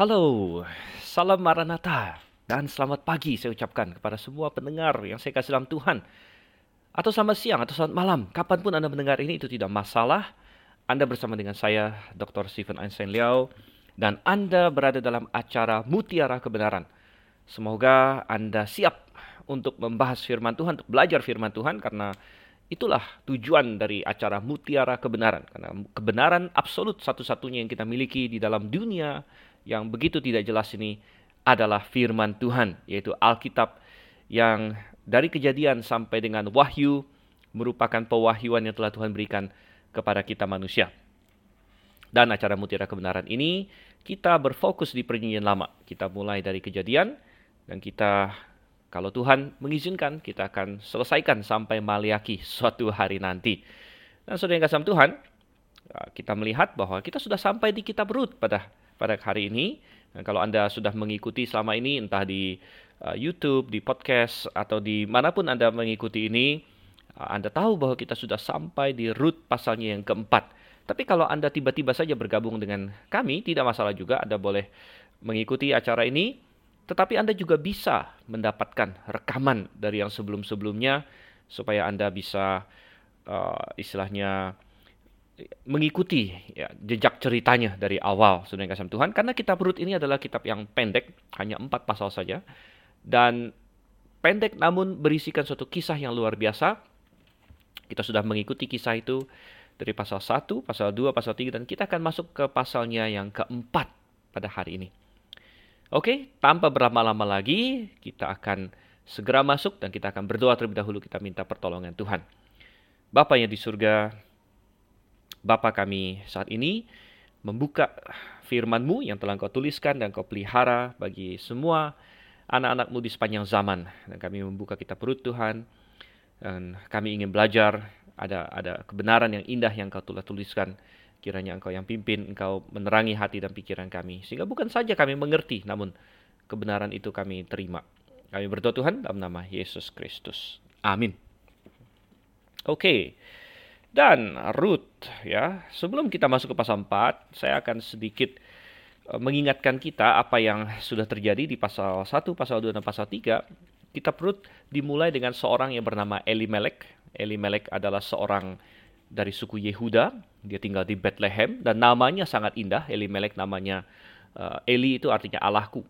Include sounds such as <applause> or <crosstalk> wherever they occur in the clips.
Halo, salam Maranatha dan selamat pagi saya ucapkan kepada semua pendengar yang saya kasih dalam Tuhan. Atau selamat siang atau selamat malam, kapan pun Anda mendengar ini itu tidak masalah. Anda bersama dengan saya, Dr. Stephen Einstein Liao, dan Anda berada dalam acara Mutiara Kebenaran. Semoga Anda siap untuk membahas firman Tuhan, untuk belajar firman Tuhan, karena itulah tujuan dari acara Mutiara Kebenaran. Karena kebenaran absolut satu-satunya yang kita miliki di dalam dunia yang begitu tidak jelas ini adalah firman Tuhan, yaitu Alkitab yang dari kejadian sampai dengan wahyu merupakan pewahyuan yang telah Tuhan berikan kepada kita manusia. Dan acara Mutiara Kebenaran ini kita berfokus di perjanjian lama. Kita mulai dari kejadian dan kita kalau Tuhan mengizinkan kita akan selesaikan sampai Maliaki suatu hari nanti. Dan saudara yang kasih Tuhan, kita melihat bahwa kita sudah sampai di kitab Rut pada pada hari ini. Dan kalau Anda sudah mengikuti selama ini, entah di uh, YouTube, di podcast, atau di mana pun Anda mengikuti ini, uh, Anda tahu bahwa kita sudah sampai di root pasalnya yang keempat. Tapi kalau Anda tiba-tiba saja bergabung dengan kami, tidak masalah juga, Anda boleh mengikuti acara ini, tetapi Anda juga bisa mendapatkan rekaman dari yang sebelum-sebelumnya, supaya Anda bisa uh, istilahnya mengikuti ya, jejak ceritanya dari awal yang kasih Tuhan. Karena kitab Rut ini adalah kitab yang pendek hanya empat pasal saja. Dan pendek namun berisikan suatu kisah yang luar biasa. Kita sudah mengikuti kisah itu dari pasal 1, pasal 2, pasal 3 dan kita akan masuk ke pasalnya yang keempat pada hari ini. Oke, tanpa berlama-lama lagi, kita akan segera masuk dan kita akan berdoa terlebih dahulu. Kita minta pertolongan Tuhan. Bapak yang di surga, Bapa kami saat ini membuka firman-Mu yang telah Kau tuliskan dan Kau pelihara bagi semua anak-anak-Mu di sepanjang zaman. Dan kami membuka kitab perut Tuhan, dan kami ingin belajar, ada ada kebenaran yang indah yang Kau telah tuliskan. Kiranya Engkau yang pimpin, Engkau menerangi hati dan pikiran kami. Sehingga bukan saja kami mengerti, namun kebenaran itu kami terima. Kami berdoa Tuhan dalam nama Yesus Kristus. Amin. Oke. Okay. Dan Ruth ya, sebelum kita masuk ke pasal 4, saya akan sedikit uh, mengingatkan kita apa yang sudah terjadi di pasal 1, pasal 2 dan pasal 3. Kita perut dimulai dengan seorang yang bernama Elimelek. Elimelek adalah seorang dari suku Yehuda, dia tinggal di Bethlehem dan namanya sangat indah. Elimelek namanya uh, Eli itu artinya Allahku.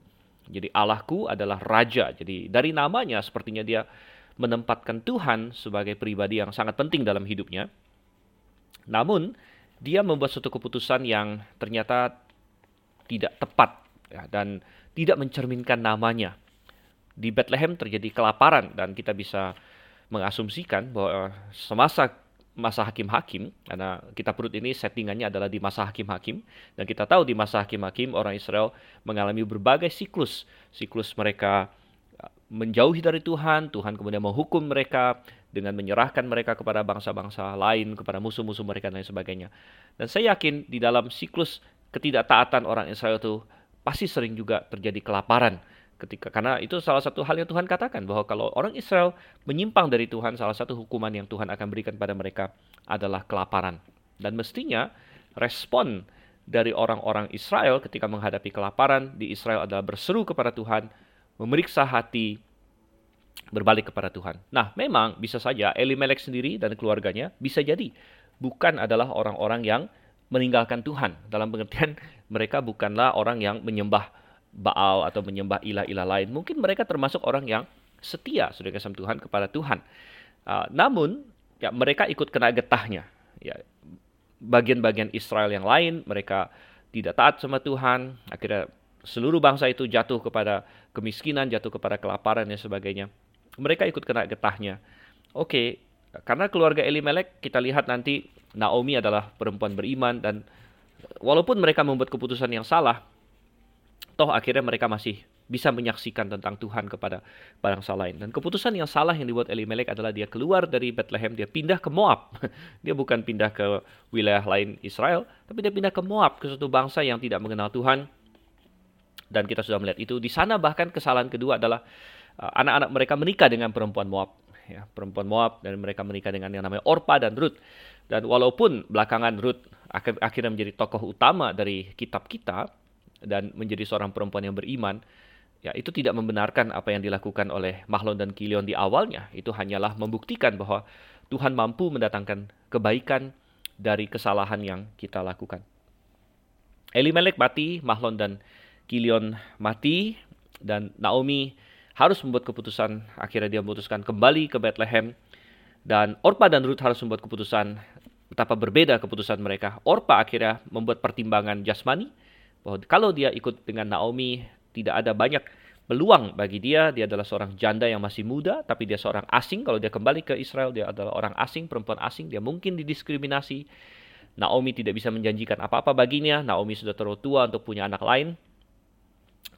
Jadi Allahku adalah raja. Jadi dari namanya sepertinya dia menempatkan Tuhan sebagai pribadi yang sangat penting dalam hidupnya. Namun, dia membuat suatu keputusan yang ternyata tidak tepat ya, dan tidak mencerminkan namanya. Di Bethlehem terjadi kelaparan dan kita bisa mengasumsikan bahwa semasa masa hakim-hakim karena kita perut ini settingannya adalah di masa hakim-hakim dan kita tahu di masa hakim-hakim orang Israel mengalami berbagai siklus siklus mereka menjauhi dari Tuhan, Tuhan kemudian menghukum mereka dengan menyerahkan mereka kepada bangsa-bangsa lain, kepada musuh-musuh mereka dan lain sebagainya. Dan saya yakin di dalam siklus ketidaktaatan orang Israel itu pasti sering juga terjadi kelaparan ketika karena itu salah satu hal yang Tuhan katakan bahwa kalau orang Israel menyimpang dari Tuhan, salah satu hukuman yang Tuhan akan berikan pada mereka adalah kelaparan. Dan mestinya respon dari orang-orang Israel ketika menghadapi kelaparan di Israel adalah berseru kepada Tuhan, memeriksa hati, berbalik kepada Tuhan. Nah, memang bisa saja Elimelek sendiri dan keluarganya bisa jadi bukan adalah orang-orang yang meninggalkan Tuhan. Dalam pengertian <laughs> mereka bukanlah orang yang menyembah Baal atau menyembah ilah-ilah lain. Mungkin mereka termasuk orang yang setia sudah kasih Tuhan kepada Tuhan. Uh, namun ya mereka ikut kena getahnya. Ya bagian-bagian Israel yang lain mereka tidak taat sama Tuhan. Akhirnya seluruh bangsa itu jatuh kepada kemiskinan, jatuh kepada kelaparan dan sebagainya. Mereka ikut kena getahnya. Oke, karena keluarga Elimelek kita lihat nanti Naomi adalah perempuan beriman dan walaupun mereka membuat keputusan yang salah, toh akhirnya mereka masih bisa menyaksikan tentang Tuhan kepada bangsa lain. Dan keputusan yang salah yang dibuat Elimelek adalah dia keluar dari Bethlehem, dia pindah ke Moab. <laughs> dia bukan pindah ke wilayah lain Israel, tapi dia pindah ke Moab, ke suatu bangsa yang tidak mengenal Tuhan, dan kita sudah melihat itu. Di sana bahkan kesalahan kedua adalah uh, anak-anak mereka menikah dengan perempuan Moab, ya, perempuan Moab dan mereka menikah dengan yang namanya Orpa dan Ruth. Dan walaupun belakangan Ruth akhir akhirnya menjadi tokoh utama dari kitab kita, dan menjadi seorang perempuan yang beriman, ya itu tidak membenarkan apa yang dilakukan oleh Mahlon dan Kilion di awalnya. Itu hanyalah membuktikan bahwa Tuhan mampu mendatangkan kebaikan dari kesalahan yang kita lakukan. Elimelek mati, Mahlon dan Kilion mati, dan Naomi harus membuat keputusan. Akhirnya dia memutuskan kembali ke Bethlehem. Dan Orpa dan Ruth harus membuat keputusan betapa berbeda keputusan mereka. Orpa akhirnya membuat pertimbangan jasmani bahwa kalau dia ikut dengan Naomi tidak ada banyak peluang bagi dia. Dia adalah seorang janda yang masih muda, tapi dia seorang asing. Kalau dia kembali ke Israel, dia adalah orang asing, perempuan asing. Dia mungkin didiskriminasi. Naomi tidak bisa menjanjikan apa-apa baginya. Naomi sudah terlalu tua untuk punya anak lain.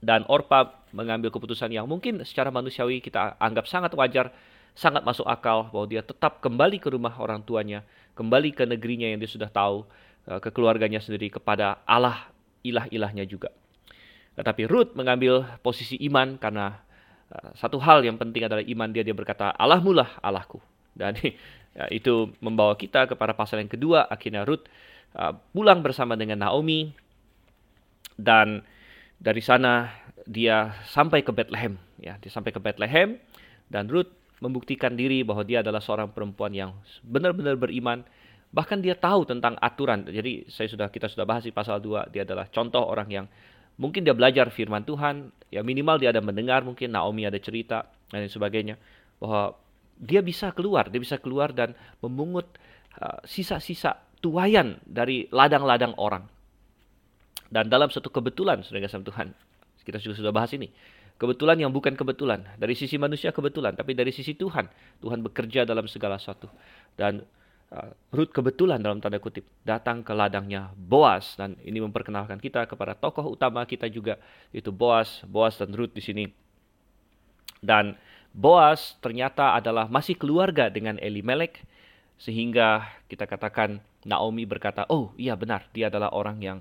Dan Orpa mengambil keputusan yang mungkin secara manusiawi kita anggap sangat wajar, sangat masuk akal bahwa dia tetap kembali ke rumah orang tuanya, kembali ke negerinya yang dia sudah tahu, eh, ke keluarganya sendiri, kepada Allah ilah-ilahnya juga. Tetapi Ruth mengambil posisi iman karena uh, satu hal yang penting adalah iman dia. Dia berkata, Allahmu lah Allahku. Dan <laughs> ya, itu membawa kita kepada pasal yang kedua. Akhirnya Ruth uh, pulang bersama dengan Naomi. Dan dari sana dia sampai ke Bethlehem. Ya, dia sampai ke Bethlehem. Dan Ruth membuktikan diri bahwa dia adalah seorang perempuan yang benar-benar beriman. Bahkan dia tahu tentang aturan. Jadi saya sudah kita sudah bahas di pasal 2. Dia adalah contoh orang yang Mungkin dia belajar firman Tuhan, ya minimal dia ada mendengar, mungkin Naomi ada cerita dan sebagainya bahwa dia bisa keluar, dia bisa keluar dan memungut uh, sisa-sisa uh, tuayan dari ladang-ladang orang. Dan dalam satu kebetulan, saudara kasih Tuhan, kita juga sudah bahas ini. Kebetulan yang bukan kebetulan. Dari sisi manusia kebetulan, tapi dari sisi Tuhan. Tuhan bekerja dalam segala sesuatu. Dan uh, Ruth kebetulan dalam tanda kutip datang ke ladangnya Boas dan ini memperkenalkan kita kepada tokoh utama kita juga yaitu Boas, Boas dan Ruth di sini. Dan Boas ternyata adalah masih keluarga dengan Elimelek sehingga kita katakan Naomi berkata, "Oh, iya benar, dia adalah orang yang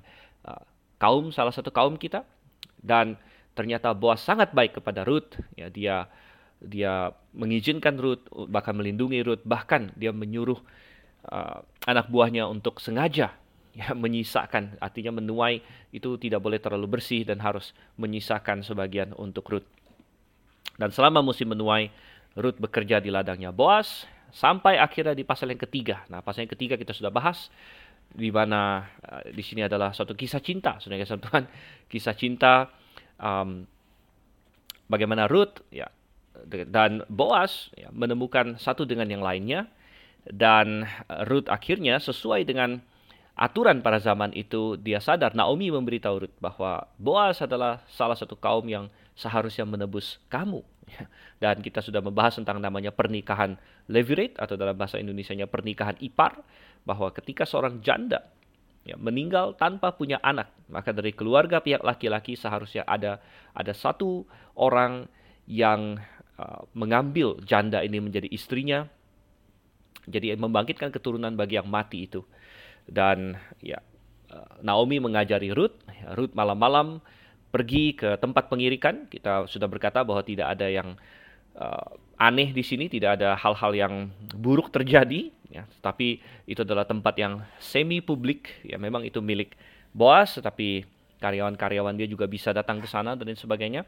kaum salah satu kaum kita." Dan ternyata Boas sangat baik kepada Ruth, ya dia dia mengizinkan Ruth bahkan melindungi Ruth bahkan dia menyuruh uh, anak buahnya untuk sengaja ya menyisakan artinya menuai itu tidak boleh terlalu bersih dan harus menyisakan sebagian untuk Ruth. Dan selama musim menuai Ruth bekerja di ladangnya Boas sampai akhirnya di pasal yang ketiga. Nah, pasal yang ketiga kita sudah bahas di mana uh, di sini adalah suatu kisah cinta, sudah kisah Tuhan, <laughs> kisah cinta um, bagaimana Ruth ya dan Boas ya, menemukan satu dengan yang lainnya. Dan eh, Ruth akhirnya sesuai dengan aturan pada zaman itu dia sadar Naomi memberitahu Ruth bahwa Boaz adalah salah satu kaum yang seharusnya menebus kamu. Dan kita sudah membahas tentang namanya pernikahan levirate atau dalam bahasa Indonesia-nya pernikahan ipar bahwa ketika seorang janda ya, meninggal tanpa punya anak maka dari keluarga pihak laki-laki seharusnya ada ada satu orang yang uh, mengambil janda ini menjadi istrinya jadi membangkitkan keturunan bagi yang mati itu. Dan ya eh, Naomi mengajari Ruth, ya, Ruth malam-malam pergi ke tempat pengirikan. Kita sudah berkata bahwa tidak ada yang uh, aneh di sini, tidak ada hal-hal yang buruk terjadi, ya. Tapi itu adalah tempat yang semi publik, ya memang itu milik Boas, tetapi karyawan-karyawan dia juga bisa datang ke sana dan sebagainya.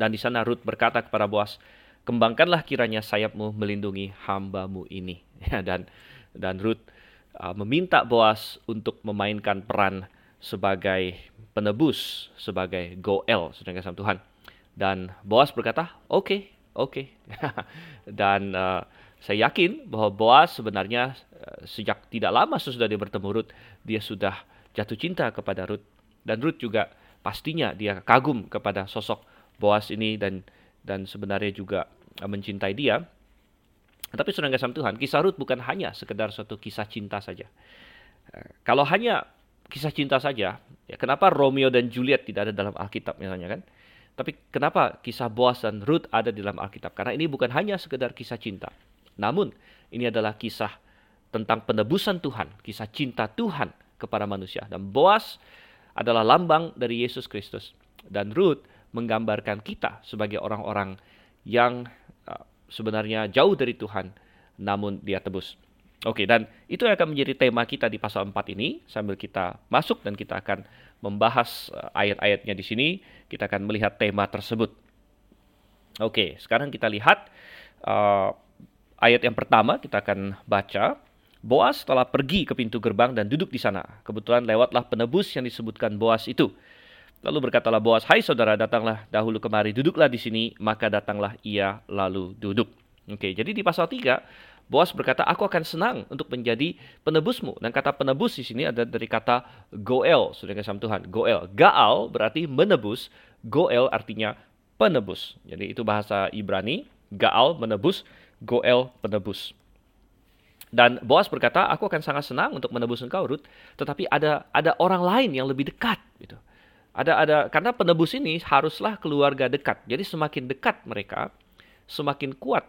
Dan di sana Ruth berkata kepada Boas, kembangkanlah kiranya sayapmu melindungi hambamu ini. Ya, <laughs> dan dan Ruth uh, meminta Boas untuk memainkan peran sebagai penebus, sebagai goel, sedangkan sama Tuhan. Dan Boas berkata, oke, okay, oke. Okay. <laughs> dan uh, saya yakin bahwa Boas sebenarnya uh, sejak tidak lama sesudah dia bertemu Ruth, dia sudah jatuh cinta kepada Ruth. Dan Ruth juga pastinya dia kagum kepada sosok Boas ini dan dan sebenarnya juga eh, mencintai dia. Tapi saudara kasih Tuhan, kisah Ruth bukan hanya sekedar suatu kisah cinta saja. Kalau hanya kisah cinta saja, ya kenapa Romeo dan Juliet tidak ada dalam Alkitab misalnya kan? Tapi kenapa kisah Boaz dan Ruth ada di dalam Alkitab? Karena ini bukan hanya sekedar kisah cinta. Namun, ini adalah kisah tentang penebusan Tuhan, kisah cinta Tuhan kepada manusia. Dan Boaz adalah lambang dari Yesus Kristus. Dan Ruth menggambarkan kita sebagai orang-orang yang uh, sebenarnya jauh dari Tuhan, namun dia tebus. Oke, dan itu yang akan menjadi tema kita di pasal 4 ini, sambil kita masuk dan kita akan membahas uh, ayat-ayatnya di sini, kita akan melihat tema tersebut. Oke, sekarang kita lihat uh, ayat yang pertama kita akan baca. Boas telah pergi ke pintu gerbang dan duduk di sana. Kebetulan lewatlah penebus yang disebutkan Boas itu. Lalu berkatalah Boas, "Hai saudara, datanglah dahulu kemari, duduklah di sini." Maka datanglah ia lalu duduk. Oke, jadi di pasal 3 Boas berkata, "Aku akan senang untuk menjadi penebusmu." Dan kata penebus di sini ada dari kata goel, saudara kasih Tuhan. Goel, gaal berarti menebus, goel artinya penebus. Jadi itu bahasa Ibrani, gaal menebus, goel penebus. Dan Boas berkata, aku akan sangat senang untuk menebus engkau, Ruth. Tetapi ada ada orang lain yang lebih dekat, gitu. Ada ada karena penebus ini haruslah keluarga dekat. Jadi semakin dekat mereka, semakin kuat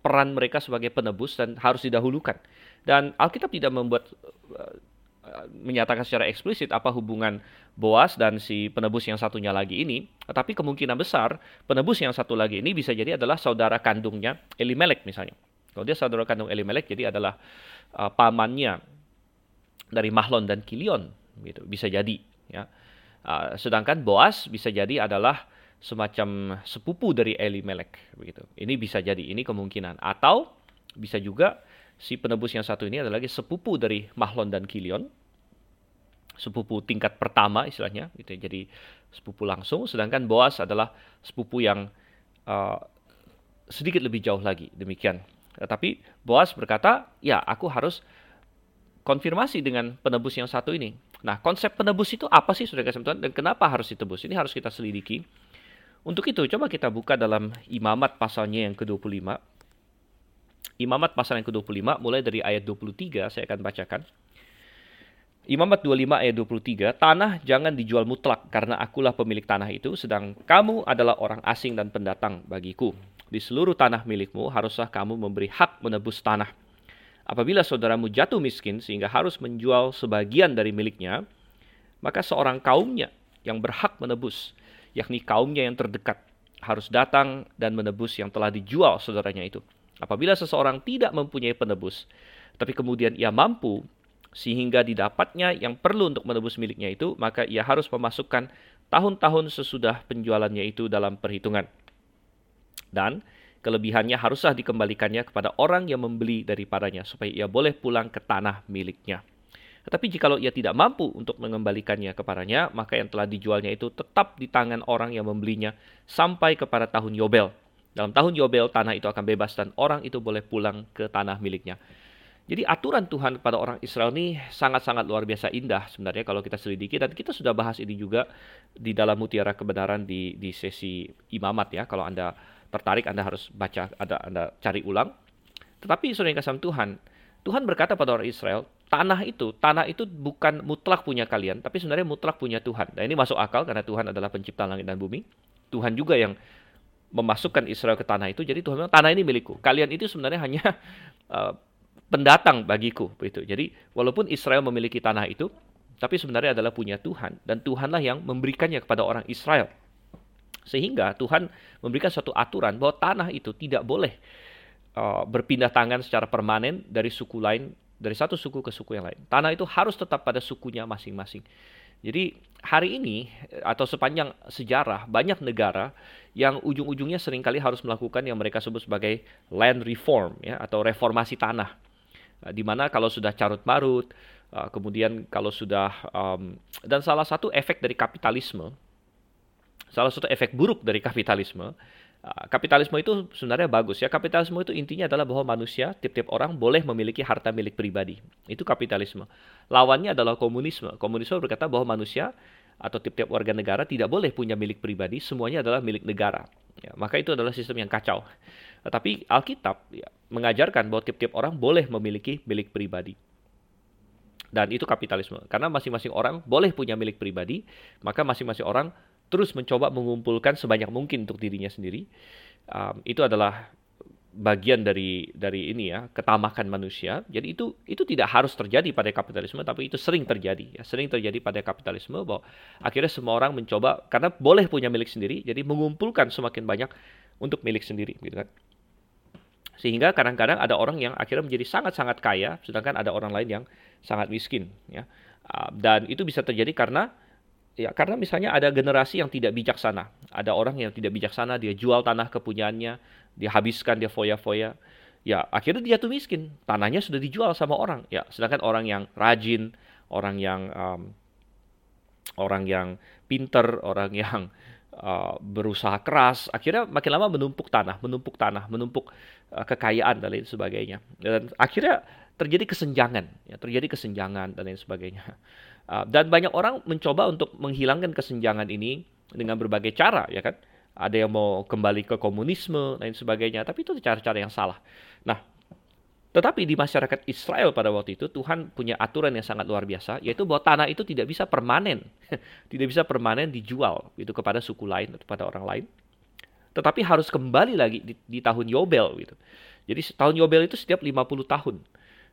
peran mereka sebagai penebus dan harus didahulukan. Dan Alkitab tidak membuat uh, menyatakan secara eksplisit apa hubungan Boas dan si penebus yang satunya lagi ini, tetapi kemungkinan besar penebus yang satu lagi ini bisa jadi adalah saudara kandungnya Elimelek misalnya. Kalau dia saudara kandung Elimelek, jadi adalah uh, pamannya dari Mahlon dan Kilion, gitu. Bisa jadi, ya. Uh, sedangkan Boas bisa jadi adalah semacam sepupu dari Elimelek, begitu. Ini bisa jadi, ini kemungkinan. Atau bisa juga si penebus yang satu ini adalah lagi sepupu dari Mahlon dan Kilion, sepupu tingkat pertama istilahnya, gitu. Jadi sepupu langsung. Sedangkan Boas adalah sepupu yang uh, sedikit lebih jauh lagi. Demikian tapi Boas berkata, ya aku harus konfirmasi dengan penebus yang satu ini. Nah, konsep penebus itu apa sih, saudara kasih dan kenapa harus ditebus? Ini harus kita selidiki. Untuk itu, coba kita buka dalam imamat pasalnya yang ke-25. Imamat pasal yang ke-25, mulai dari ayat 23, saya akan bacakan. Imamat 25 ayat 23, tanah jangan dijual mutlak karena akulah pemilik tanah itu, sedang kamu adalah orang asing dan pendatang bagiku di seluruh tanah milikmu, haruslah kamu memberi hak menebus tanah. Apabila saudaramu jatuh miskin sehingga harus menjual sebagian dari miliknya, maka seorang kaumnya yang berhak menebus, yakni kaumnya yang terdekat, harus datang dan menebus yang telah dijual saudaranya itu. Apabila seseorang tidak mempunyai penebus, tapi kemudian ia mampu sehingga didapatnya yang perlu untuk menebus miliknya itu, maka ia harus memasukkan tahun-tahun sesudah penjualannya itu dalam perhitungan. Dan kelebihannya haruslah dikembalikannya kepada orang yang membeli daripadanya supaya ia boleh pulang ke tanah miliknya. Tetapi jikalau ia tidak mampu untuk mengembalikannya kepadanya, maka yang telah dijualnya itu tetap di tangan orang yang membelinya sampai kepada tahun Yobel. Dalam tahun Yobel, tanah itu akan bebas dan orang itu boleh pulang ke tanah miliknya. Jadi aturan Tuhan kepada orang Israel ini sangat-sangat luar biasa indah sebenarnya kalau kita selidiki dan kita sudah bahas ini juga di dalam mutiara kebenaran di di sesi imamat ya. Kalau Anda tertarik Anda harus baca, ada Anda cari ulang. Tetapi saudara yang kasih Tuhan, Tuhan berkata pada orang Israel, tanah itu, tanah itu bukan mutlak punya kalian, tapi sebenarnya mutlak punya Tuhan. Dan ini masuk akal karena Tuhan adalah pencipta langit dan bumi. Tuhan juga yang memasukkan Israel ke tanah itu. Jadi Tuhan bilang, tanah ini milikku. Kalian itu sebenarnya hanya uh, <laughs> pendatang bagiku. Begitu. Jadi walaupun Israel memiliki tanah itu, tapi sebenarnya adalah punya Tuhan. Dan Tuhanlah yang memberikannya kepada orang Israel. Sehingga Tuhan memberikan suatu aturan bahwa tanah itu tidak boleh uh, berpindah tangan secara permanen dari suku lain, dari satu suku ke suku yang lain. Tanah itu harus tetap pada sukunya masing-masing. Jadi hari ini atau sepanjang sejarah banyak negara yang ujung-ujungnya sering kali harus melakukan yang mereka sebut sebagai land reform ya atau reformasi tanah. Uh, di mana kalau sudah carut marut, uh, kemudian kalau sudah um, dan salah satu efek dari kapitalisme salah satu efek buruk dari kapitalisme. Ah, kapitalisme itu sebenarnya bagus ya. Kapitalisme itu intinya adalah bahwa manusia, tiap-tiap orang boleh memiliki harta milik pribadi. Itu kapitalisme. Lawannya adalah komunisme. Komunisme berkata bahwa manusia atau tiap-tiap warga negara tidak boleh punya milik pribadi, semuanya adalah milik negara. Ya, maka itu adalah sistem yang kacau. Tetapi Alkitab ya, mengajarkan bahwa tiap-tiap orang boleh memiliki milik pribadi. Dan itu kapitalisme. Karena masing-masing orang boleh punya milik pribadi, maka masing-masing orang terus mencoba mengumpulkan sebanyak mungkin untuk dirinya sendiri. Um, itu adalah bagian dari dari ini ya ketamakan manusia. Jadi itu itu tidak harus terjadi pada kapitalisme, tapi itu sering terjadi. Ya, sering terjadi pada kapitalisme bahwa akhirnya semua orang mencoba karena boleh punya milik sendiri, jadi mengumpulkan semakin banyak untuk milik sendiri, gitu kan. Sehingga kadang-kadang ada orang yang akhirnya menjadi sangat-sangat kaya, sedangkan ada orang lain yang sangat miskin. Ya Uh, dan itu bisa terjadi karena ya karena misalnya ada generasi yang tidak bijaksana. Ada orang yang tidak bijaksana, dia jual tanah kepunyaannya, dia habiskan, dia foya-foya. Ya, akhirnya dia jatuh miskin. Tanahnya sudah dijual sama orang. Ya, sedangkan orang yang rajin, orang yang um, orang yang pinter, orang yang uh, berusaha keras, akhirnya makin lama menumpuk tanah, menumpuk tanah, menumpuk uh, kekayaan dan lain sebagainya. Dan akhirnya terjadi kesenjangan, ya, terjadi kesenjangan dan lain sebagainya. Uh, dan banyak orang mencoba untuk menghilangkan kesenjangan ini dengan berbagai cara, ya kan? Ada yang mau kembali ke komunisme lain sebagainya, tapi itu cara-cara yang salah. Nah, tetapi di masyarakat Israel pada waktu itu Tuhan punya aturan yang sangat luar biasa, yaitu bahwa tanah itu tidak bisa permanen, <laughs> tidak bisa permanen dijual itu kepada suku lain atau kepada orang lain, tetapi harus kembali lagi di, di tahun Yobel gitu. Jadi tahun Yobel itu setiap 50 tahun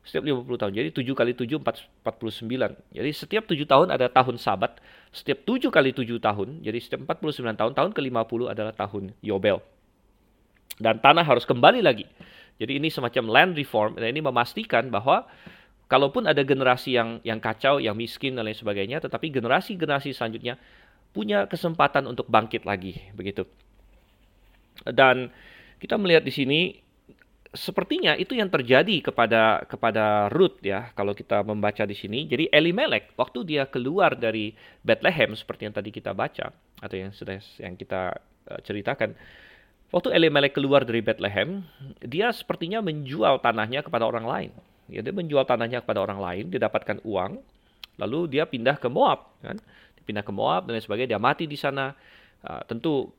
setiap 50 tahun. Jadi 7 kali 7 49. Jadi setiap 7 tahun ada tahun sabat. Setiap 7 kali 7 tahun, jadi setiap 49 tahun, tahun ke-50 adalah tahun Yobel. Dan tanah harus kembali lagi. Jadi ini semacam land reform dan ini memastikan bahwa kalaupun ada generasi yang yang kacau, yang miskin dan lain sebagainya, tetapi generasi-generasi selanjutnya punya kesempatan untuk bangkit lagi, begitu. Dan kita melihat di sini sepertinya itu yang terjadi kepada kepada Ruth ya kalau kita membaca di sini. Jadi Elimelek waktu dia keluar dari Bethlehem seperti yang tadi kita baca atau yang sudah yang kita uh, ceritakan. Waktu Elimelek keluar dari Bethlehem, dia sepertinya menjual tanahnya kepada orang lain. Ya, dia menjual tanahnya kepada orang lain, dia dapatkan uang, lalu dia pindah ke Moab, kan? pindah ke Moab dan sebagainya. Dia mati di sana. Uh, tentu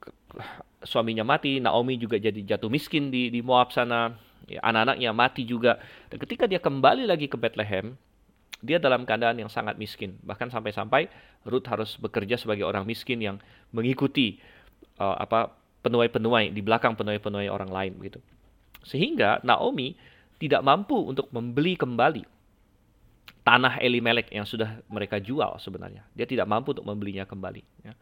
suaminya mati, Naomi juga jadi jatuh miskin di di Moab sana ya, anak-anaknya mati juga. Dan ketika dia kembali lagi ke Bethlehem, dia dalam keadaan yang sangat miskin. Bahkan sampai-sampai Ruth harus bekerja sebagai orang miskin yang mengikuti uh, apa penuai-penuai di belakang penuai-penuai orang lain gitu. Sehingga Naomi tidak mampu untuk membeli kembali tanah Elimelek yang sudah mereka jual sebenarnya. Dia tidak mampu untuk membelinya kembali. Ya.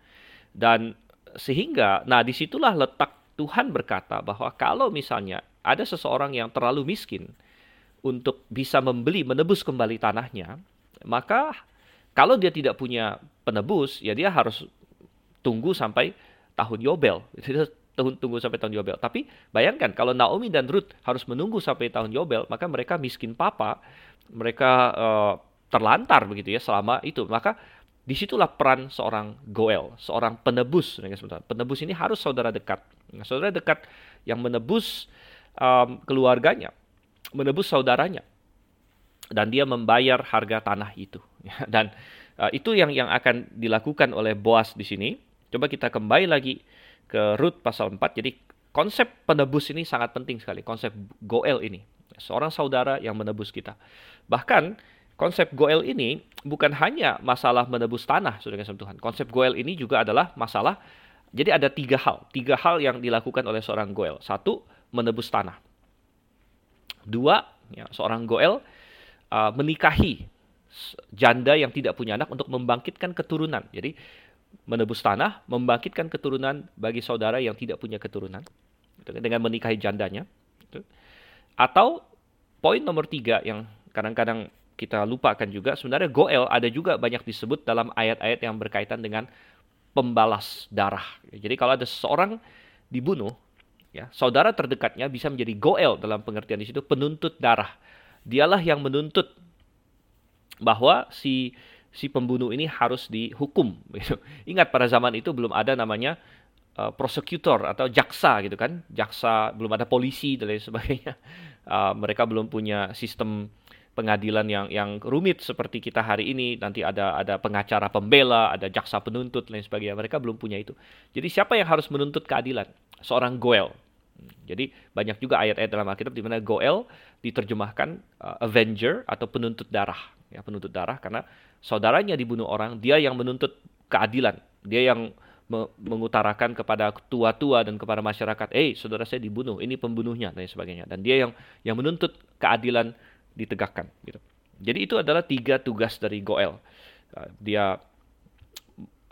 Dan sehingga, nah di situlah letak Tuhan berkata bahwa kalau misalnya ada seseorang yang terlalu miskin untuk bisa membeli, menebus kembali tanahnya, maka kalau dia tidak punya penebus, ya dia harus tunggu sampai tahun Yobel. <laughs> tunggu sampai tahun Yobel. Tapi bayangkan kalau Naomi dan Ruth harus menunggu sampai tahun Yobel, maka mereka miskin papa, mereka uh, terlantar begitu ya selama itu. Maka di situlah peran seorang Goel, seorang penebus. Penebus ini harus saudara dekat. Saudara dekat yang menebus um, keluarganya, menebus saudaranya, dan dia membayar harga tanah itu. <laughs> dan uh, itu yang yang akan dilakukan oleh Boas di sini. Coba kita kembali lagi ke Rut pasal 4. Jadi konsep penebus ini sangat penting sekali, konsep Goel ini. Seorang saudara yang menebus kita. Bahkan konsep Goel ini bukan hanya masalah menebus tanah, kasih Tuhan. Konsep Goel ini juga adalah masalah, jadi ada tiga hal. Tiga hal yang dilakukan oleh seorang Goel. Satu, menebus tanah. Dua, ya, seorang Goel uh, menikahi janda yang tidak punya anak untuk membangkitkan keturunan. Jadi menebus tanah, membangkitkan keturunan bagi saudara yang tidak punya keturunan gitu dengan menikahi jandanya. Gitu. Atau poin nomor tiga yang kadang-kadang kita lupakan juga, sebenarnya Goel ada juga banyak disebut dalam ayat-ayat yang berkaitan dengan pembalas darah. Jadi kalau ada seseorang dibunuh, ya saudara terdekatnya bisa menjadi goel dalam pengertian di situ penuntut darah. Dialah yang menuntut bahwa si si pembunuh ini harus dihukum. Gitu. <laughs> Ingat pada zaman itu belum ada namanya uh, prosecutor atau jaksa gitu kan, jaksa belum ada polisi dan lain sebagainya. <laughs> Uh, mereka belum punya sistem pengadilan yang yang rumit seperti kita hari ini nanti ada ada pengacara pembela ada jaksa penuntut lain sebagainya mereka belum punya itu jadi siapa yang harus menuntut keadilan seorang goel jadi banyak juga ayat-ayat dalam Alkitab di mana Goel diterjemahkan uh, avenger atau penuntut darah, ya penuntut darah karena saudaranya dibunuh orang, dia yang menuntut keadilan, dia yang me mengutarakan kepada tua-tua dan kepada masyarakat, "Eh, saudara saya dibunuh, ini pembunuhnya" dan sebagainya. Dan dia yang yang menuntut keadilan ditegakkan gitu. Jadi itu adalah tiga tugas dari Goel. Uh, dia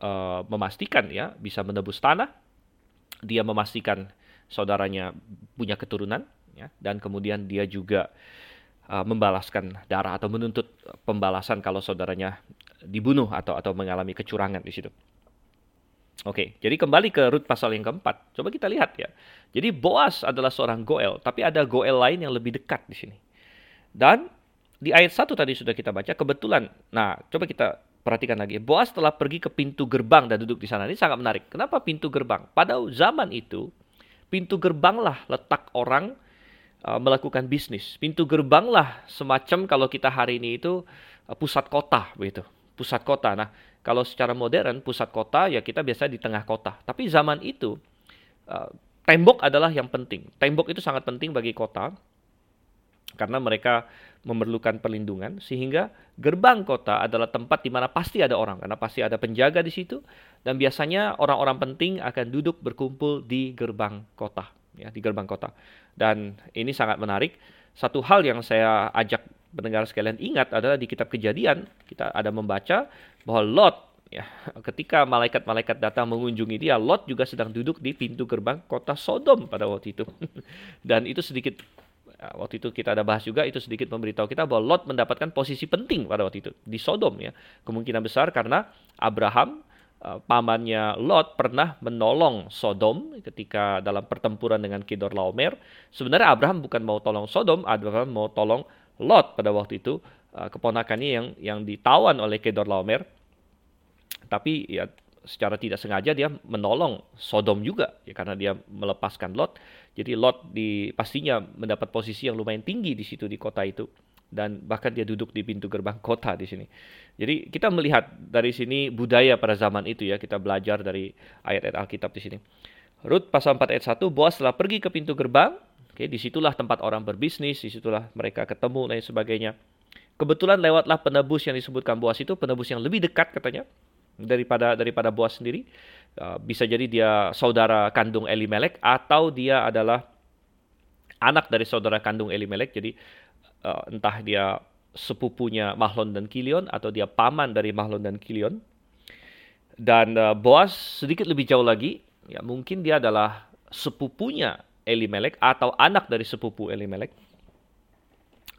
uh, memastikan ya bisa menebus tanah, dia memastikan saudaranya punya keturunan, ya, dan kemudian dia juga uh, membalaskan darah atau menuntut pembalasan kalau saudaranya dibunuh atau atau mengalami kecurangan di situ. Oke, jadi kembali ke Rut pasal yang keempat. Coba kita lihat ya. Jadi Boas adalah seorang Goel, tapi ada Goel lain yang lebih dekat di sini. Dan di ayat satu tadi sudah kita baca, kebetulan. Nah, coba kita perhatikan lagi. Boas telah pergi ke pintu gerbang dan duduk di sana. Ini sangat menarik. Kenapa pintu gerbang? Pada zaman itu, pintu gerbanglah letak orang uh, melakukan bisnis. Pintu gerbanglah semacam kalau kita hari ini itu uh, pusat kota begitu. Pusat kota. Nah, kalau secara modern pusat kota ya kita biasa di tengah kota. Tapi zaman itu uh, tembok adalah yang penting. Tembok itu sangat penting bagi kota karena mereka memerlukan perlindungan sehingga gerbang kota adalah tempat di mana pasti ada orang karena pasti ada penjaga di situ dan biasanya orang-orang penting akan duduk berkumpul di gerbang kota ya di gerbang kota. Dan ini sangat menarik. Satu hal yang saya ajak pendengar sekalian ingat adalah di kitab Kejadian kita ada membaca bahwa Lot ya ketika malaikat-malaikat datang mengunjungi dia Lot juga sedang duduk di pintu gerbang kota Sodom pada waktu itu <laughs> dan itu sedikit ya, waktu itu kita ada bahas juga itu sedikit memberitahu kita bahwa Lot mendapatkan posisi penting pada waktu itu di Sodom ya kemungkinan besar karena Abraham pamannya Lot pernah menolong Sodom ketika dalam pertempuran dengan Kedor Laomer. Sebenarnya Abraham bukan mau tolong Sodom Abraham mau tolong Lot pada waktu itu. Uh, keponakannya yang yang ditawan oleh Kedor Laomer. Tapi ya secara tidak sengaja dia menolong Sodom juga ya karena dia melepaskan Lot. Jadi Lot di pastinya mendapat posisi yang lumayan tinggi di situ di kota itu dan bahkan dia duduk di pintu gerbang kota di sini. Jadi kita melihat dari sini budaya pada zaman itu ya, kita belajar dari ayat-ayat Alkitab di sini. Rut pasal 4 ayat 1, Boas telah pergi ke pintu gerbang Oke, di situlah tempat orang berbisnis, di situlah mereka ketemu dan sebagainya. Kebetulan lewatlah penebus yang disebutkan Boas itu penebus yang lebih dekat katanya daripada daripada Boas sendiri. Uh, bisa jadi dia saudara kandung Elimelek atau dia adalah anak dari saudara kandung Elimelek. Jadi uh, entah dia sepupunya Mahlon dan Kilion atau dia paman dari Mahlon dan Kilion. Dan uh, Boas sedikit lebih jauh lagi, ya mungkin dia adalah sepupunya Elimelek atau anak dari sepupu Elimelek.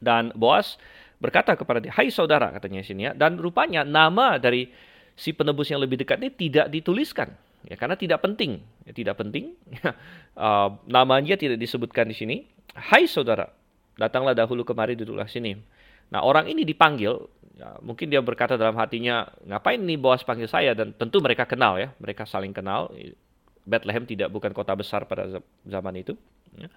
Dan Boas berkata kepada dia, "Hai saudara," katanya sini ya. Dan rupanya nama dari si penebus yang lebih dekat ini tidak dituliskan. Ya, karena tidak penting, ya, tidak penting. uh, <laughs> namanya tidak disebutkan di sini. Hai saudara, datanglah dahulu kemari duduklah sini. Nah orang ini dipanggil, ya, mungkin dia berkata dalam hatinya, ngapain nih Boas panggil saya? Dan tentu mereka kenal ya, mereka saling kenal. Bethlehem tidak bukan kota besar pada zaman itu. Ya.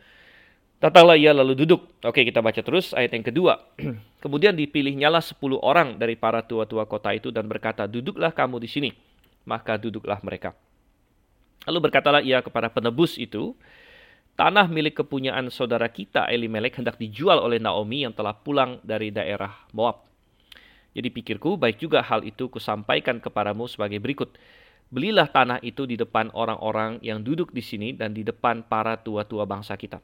Datanglah ia lalu duduk. Oke, kita baca terus ayat yang kedua. <clears throat> Kemudian dipilihnyalah sepuluh orang dari para tua-tua kota itu dan berkata, duduklah kamu di sini. Maka duduklah mereka. Lalu berkatalah ia kepada penebus itu, tanah milik kepunyaan saudara kita Elimelek hendak dijual oleh Naomi yang telah pulang dari daerah Moab. Jadi pikirku, baik juga hal itu kusampaikan kepadamu sebagai berikut. Belilah tanah itu di depan orang-orang yang duduk di sini dan di depan para tua-tua bangsa kita.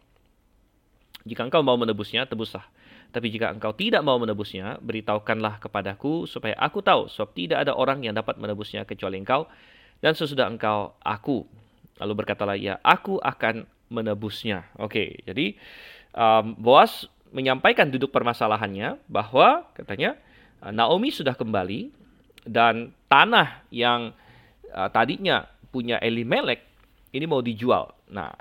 Jika engkau mau menebusnya, tebuslah. Tapi jika engkau tidak mau menebusnya, beritahukanlah kepadaku supaya aku tahu, sebab tidak ada orang yang dapat menebusnya kecuali engkau, dan sesudah engkau, aku. Lalu berkatalah ia, aku akan menebusnya. Oke, jadi um, Boas menyampaikan duduk permasalahannya bahwa katanya Naomi sudah kembali dan tanah yang uh, tadinya punya Elimelek ini mau dijual. Nah,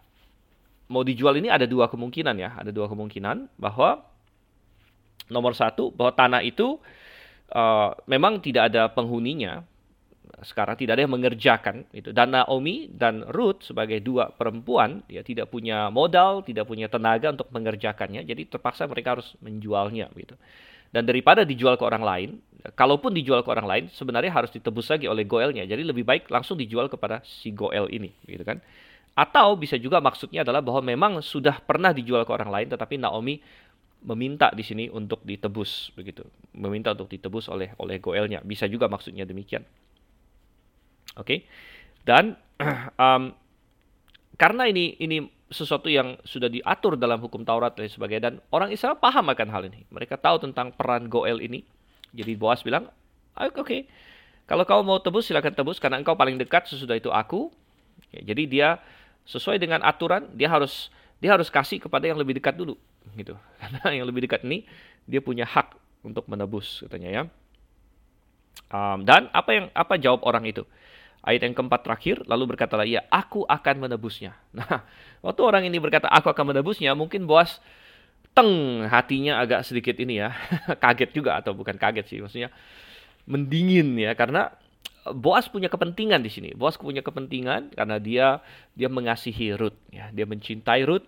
mau dijual ini ada dua kemungkinan ya, ada dua kemungkinan bahwa nomor satu bahwa tanah itu uh, memang tidak ada penghuninya. Sekarang tidak ada yang mengerjakan itu. Dan Naomi dan Ruth sebagai dua perempuan dia tidak punya modal, tidak punya tenaga untuk mengerjakannya. Jadi terpaksa mereka harus menjualnya gitu. Dan daripada dijual ke orang lain, kalaupun dijual ke orang lain, sebenarnya harus ditebus lagi oleh goelnya. Jadi lebih baik langsung dijual kepada si goel ini, gitu kan? Atau bisa juga maksudnya adalah bahwa memang sudah pernah dijual ke orang lain, tetapi Naomi meminta di sini untuk ditebus, begitu. Meminta untuk ditebus oleh oleh goelnya. Bisa juga maksudnya demikian. Oke. Okay? Dan <clears throat> um, karena ini ini sesuatu yang sudah diatur dalam hukum Taurat dan sebagainya dan orang Israel paham akan hal ini. Mereka tahu tentang peran Goel ini. Jadi Boas bilang, oke, okay. kalau kau mau tebus silakan tebus karena engkau paling dekat sesudah itu aku. Ya, jadi dia sesuai dengan aturan dia harus dia harus kasih kepada yang lebih dekat dulu gitu. <laughs> Karena yang lebih dekat ini dia punya hak untuk menebus katanya ya. Um, dan apa yang apa jawab orang itu? Ayat yang keempat terakhir, lalu berkatalah ia, aku akan menebusnya. <laughs> Nah, waktu orang ini berkata, aku akan menebusnya, mungkin Boas teng hatinya agak sedikit ini ya, <laughs> kaget juga atau bukan kaget sih, maksudnya mendingin ya, karena Boas punya kepentingan di sini. Boas punya kepentingan karena dia dia mengasihi Ruth, ya, dia mencintai Ruth,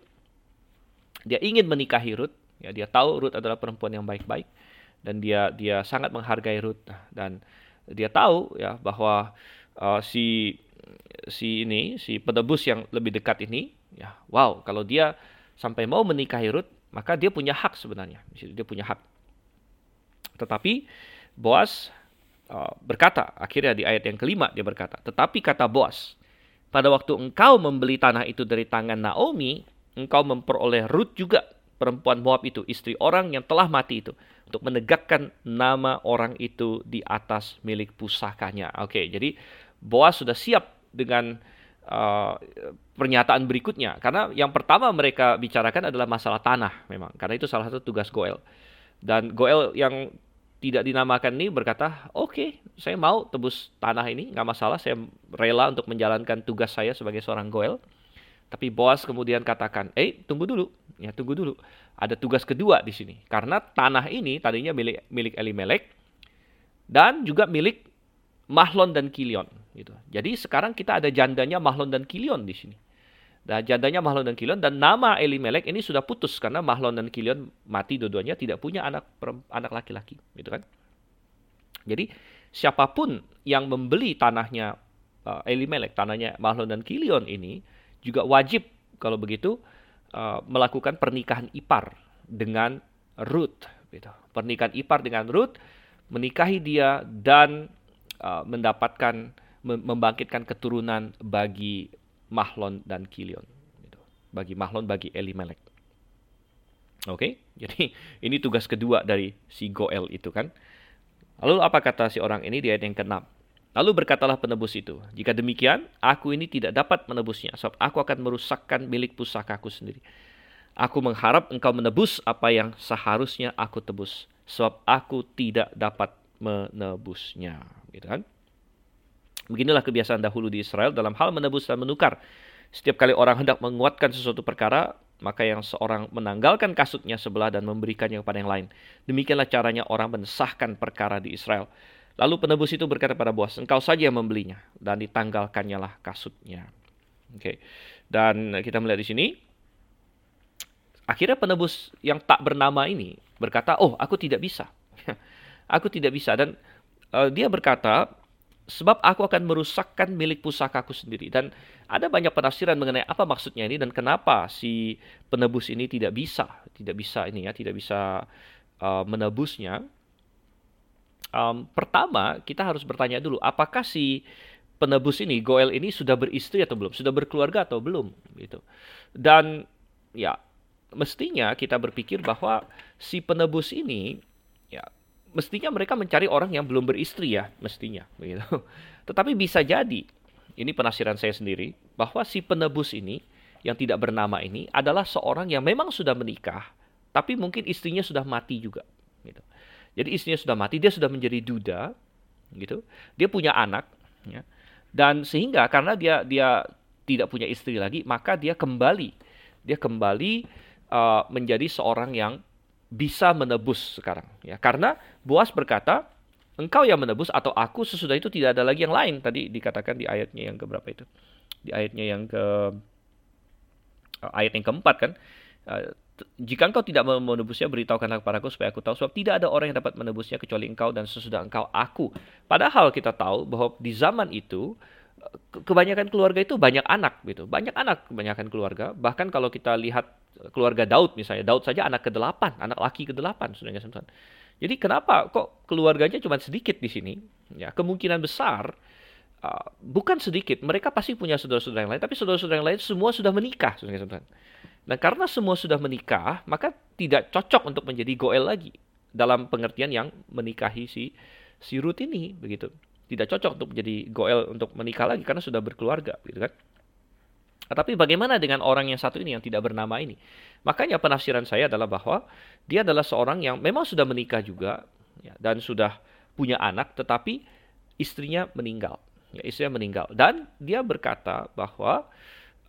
dia ingin menikahi Ruth, ya, dia tahu Ruth adalah perempuan yang baik-baik dan dia dia sangat menghargai Ruth dan dia tahu ya bahwa uh, si si ini si penebus yang lebih dekat ini, ya, wow, kalau dia sampai mau menikahi Ruth, maka dia punya hak sebenarnya. Dia punya hak. Tetapi Boas Uh, berkata, akhirnya di ayat yang kelima dia berkata, tetapi kata bos, pada waktu engkau membeli tanah itu dari tangan Naomi, engkau memperoleh Ruth juga perempuan Moab itu, istri orang yang telah mati itu, untuk menegakkan nama orang itu di atas milik pusakanya. Oke, jadi Boas sudah siap dengan uh, pernyataan berikutnya, karena yang pertama mereka bicarakan adalah masalah tanah, memang, karena itu salah satu tugas Goel. Dan Goel yang tidak dinamakan ini berkata, oke, okay, saya mau tebus tanah ini, nggak masalah, saya rela untuk menjalankan tugas saya sebagai seorang goel. Tapi Boas kemudian katakan, eh tunggu dulu, ya tunggu dulu. Ada tugas kedua di sini, karena tanah ini tadinya milik milik Elimelek dan juga milik Mahlon dan Kilion. Gitu. Jadi sekarang kita ada jandanya Mahlon dan Kilion di sini. Dan jandanya Mahlon dan Kilion dan nama Elimelek ini sudah putus karena Mahlon dan Kilion mati dua-duanya tidak punya anak anak laki-laki, gitu kan? Jadi siapa pun yang membeli tanahnya uh, Elimelek, tanahnya Mahlon dan Kilion ini juga wajib kalau begitu uh, melakukan pernikahan ipar dengan Ruth, gitu. Pernikahan ipar dengan Ruth, menikahi dia dan uh, mendapatkan membangkitkan keturunan bagi Mahlon dan Kilion. Gitu. Bagi Mahlon, bagi Elimelek. Oke, okay? jadi <laughs> ini tugas kedua dari si Goel itu kan. Lalu apa kata si orang ini di ayat yang ke-6? Lalu berkatalah penebus itu, jika demikian, aku ini tidak dapat menebusnya, sebab aku akan merusakkan milik pusakaku sendiri. Aku mengharap engkau menebus apa yang seharusnya aku tebus, sebab aku tidak dapat menebusnya. Gitu kan? Beginilah kebiasaan dahulu di Israel dalam hal menebus dan menukar. Setiap kali orang hendak menguatkan sesuatu perkara, maka yang seorang menanggalkan kasutnya sebelah dan memberikannya kepada yang lain. Demikianlah caranya orang mensahkan perkara di Israel. Lalu penebus itu berkata pada bos, engkau saja yang membelinya dan ditanggalkannya lah kasutnya. Oke. Okay. Dan kita melihat di sini akhirnya penebus yang tak bernama ini berkata, "Oh, aku tidak bisa." <laughs> aku tidak bisa dan uh, dia berkata, sebab aku akan merusakkan milik pusakaku sendiri. Dan ada banyak penafsiran mengenai apa maksudnya ini dan kenapa si penebus ini tidak bisa, tidak bisa ini ya, tidak bisa uh, menebusnya. Um, pertama, kita harus bertanya dulu, apakah si penebus ini, Goel ini sudah beristri atau belum, sudah berkeluarga atau belum, gitu. Dan ya, mestinya kita berpikir bahwa si penebus ini ya mestinya mereka mencari orang yang belum beristri ya, mestinya begitu. <laughs> Tetapi bisa jadi, ini penafsiran saya sendiri, bahwa si penebus ini yang tidak bernama ini adalah seorang yang memang sudah menikah, tapi mungkin istrinya sudah mati juga, gitu. Jadi istrinya sudah mati, dia sudah menjadi duda, gitu. Dia punya anak, ya. Dan sehingga karena dia dia tidak punya istri lagi, maka dia kembali, dia kembali uh, menjadi seorang yang bisa menebus sekarang ya. Karena Boas berkata engkau yang menebus atau aku sesudah itu tidak ada lagi yang lain. Tadi dikatakan di ayatnya yang keberapa itu? Di ayatnya yang ke eh, ayat yang keempat kan? Uh, jika engkau tidak menebusnya beritahukanlah kepadaku supaya aku tahu sebab tidak ada orang yang dapat menebusnya kecuali engkau dan sesudah engkau aku. Padahal kita tahu bahwa di zaman itu kebanyakan keluarga itu banyak anak gitu. Banyak anak kebanyakan keluarga. Bahkan kalau kita lihat keluarga Daud misalnya, Daud saja anak ke-8, anak laki ke-8 saudara teman Jadi kenapa kok keluarganya cuma sedikit di sini? Ya, kemungkinan besar uh, bukan sedikit, mereka pasti punya saudara-saudara yang lain, tapi saudara-saudara yang lain semua sudah menikah, saudara Nah, karena semua sudah menikah, maka tidak cocok untuk menjadi goel lagi dalam pengertian yang menikahi si si Ruth ini begitu tidak cocok untuk menjadi goel untuk menikah lagi karena sudah berkeluarga gitu kan. Tetapi bagaimana dengan orang yang satu ini yang tidak bernama ini? Makanya penafsiran saya adalah bahwa dia adalah seorang yang memang sudah menikah juga ya, dan sudah punya anak, tetapi istrinya meninggal. Ya, istrinya meninggal dan dia berkata bahwa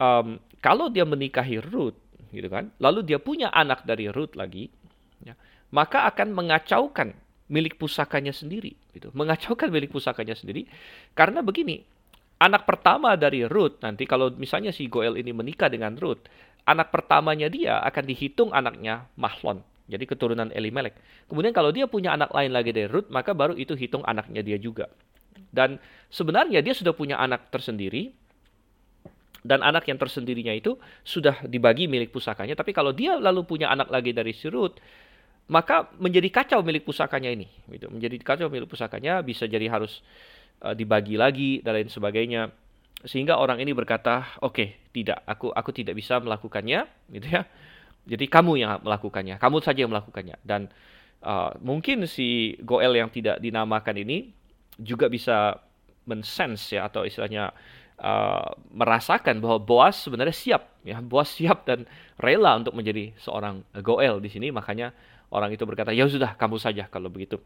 um, kalau dia menikahi Ruth, gitu kan, lalu dia punya anak dari Ruth lagi, ya, maka akan mengacaukan milik pusakanya sendiri, gitu. Mengacaukan milik pusakanya sendiri karena begini, anak pertama dari Ruth nanti kalau misalnya si Goel ini menikah dengan Ruth, anak pertamanya dia akan dihitung anaknya Mahlon. Jadi keturunan Elimelek. Kemudian kalau dia punya anak lain lagi dari Ruth, maka baru itu hitung anaknya dia juga. Dan sebenarnya dia sudah punya anak tersendiri, dan anak yang tersendirinya itu sudah dibagi milik pusakanya. Tapi kalau dia lalu punya anak lagi dari si Ruth, maka menjadi kacau milik pusakanya ini. Gitu. Menjadi kacau milik pusakanya bisa jadi harus dibagi lagi dan lain sebagainya. Sehingga orang ini berkata oke okay, tidak aku aku tidak bisa melakukannya gitu ya. Jadi kamu yang melakukannya kamu saja yang melakukannya. Dan uh, mungkin si Goel yang tidak dinamakan ini juga bisa mensense ya atau istilahnya uh, merasakan bahwa Boas sebenarnya siap ya. Boas siap dan rela untuk menjadi seorang Goel di sini. Makanya orang itu berkata ya sudah kamu saja kalau begitu.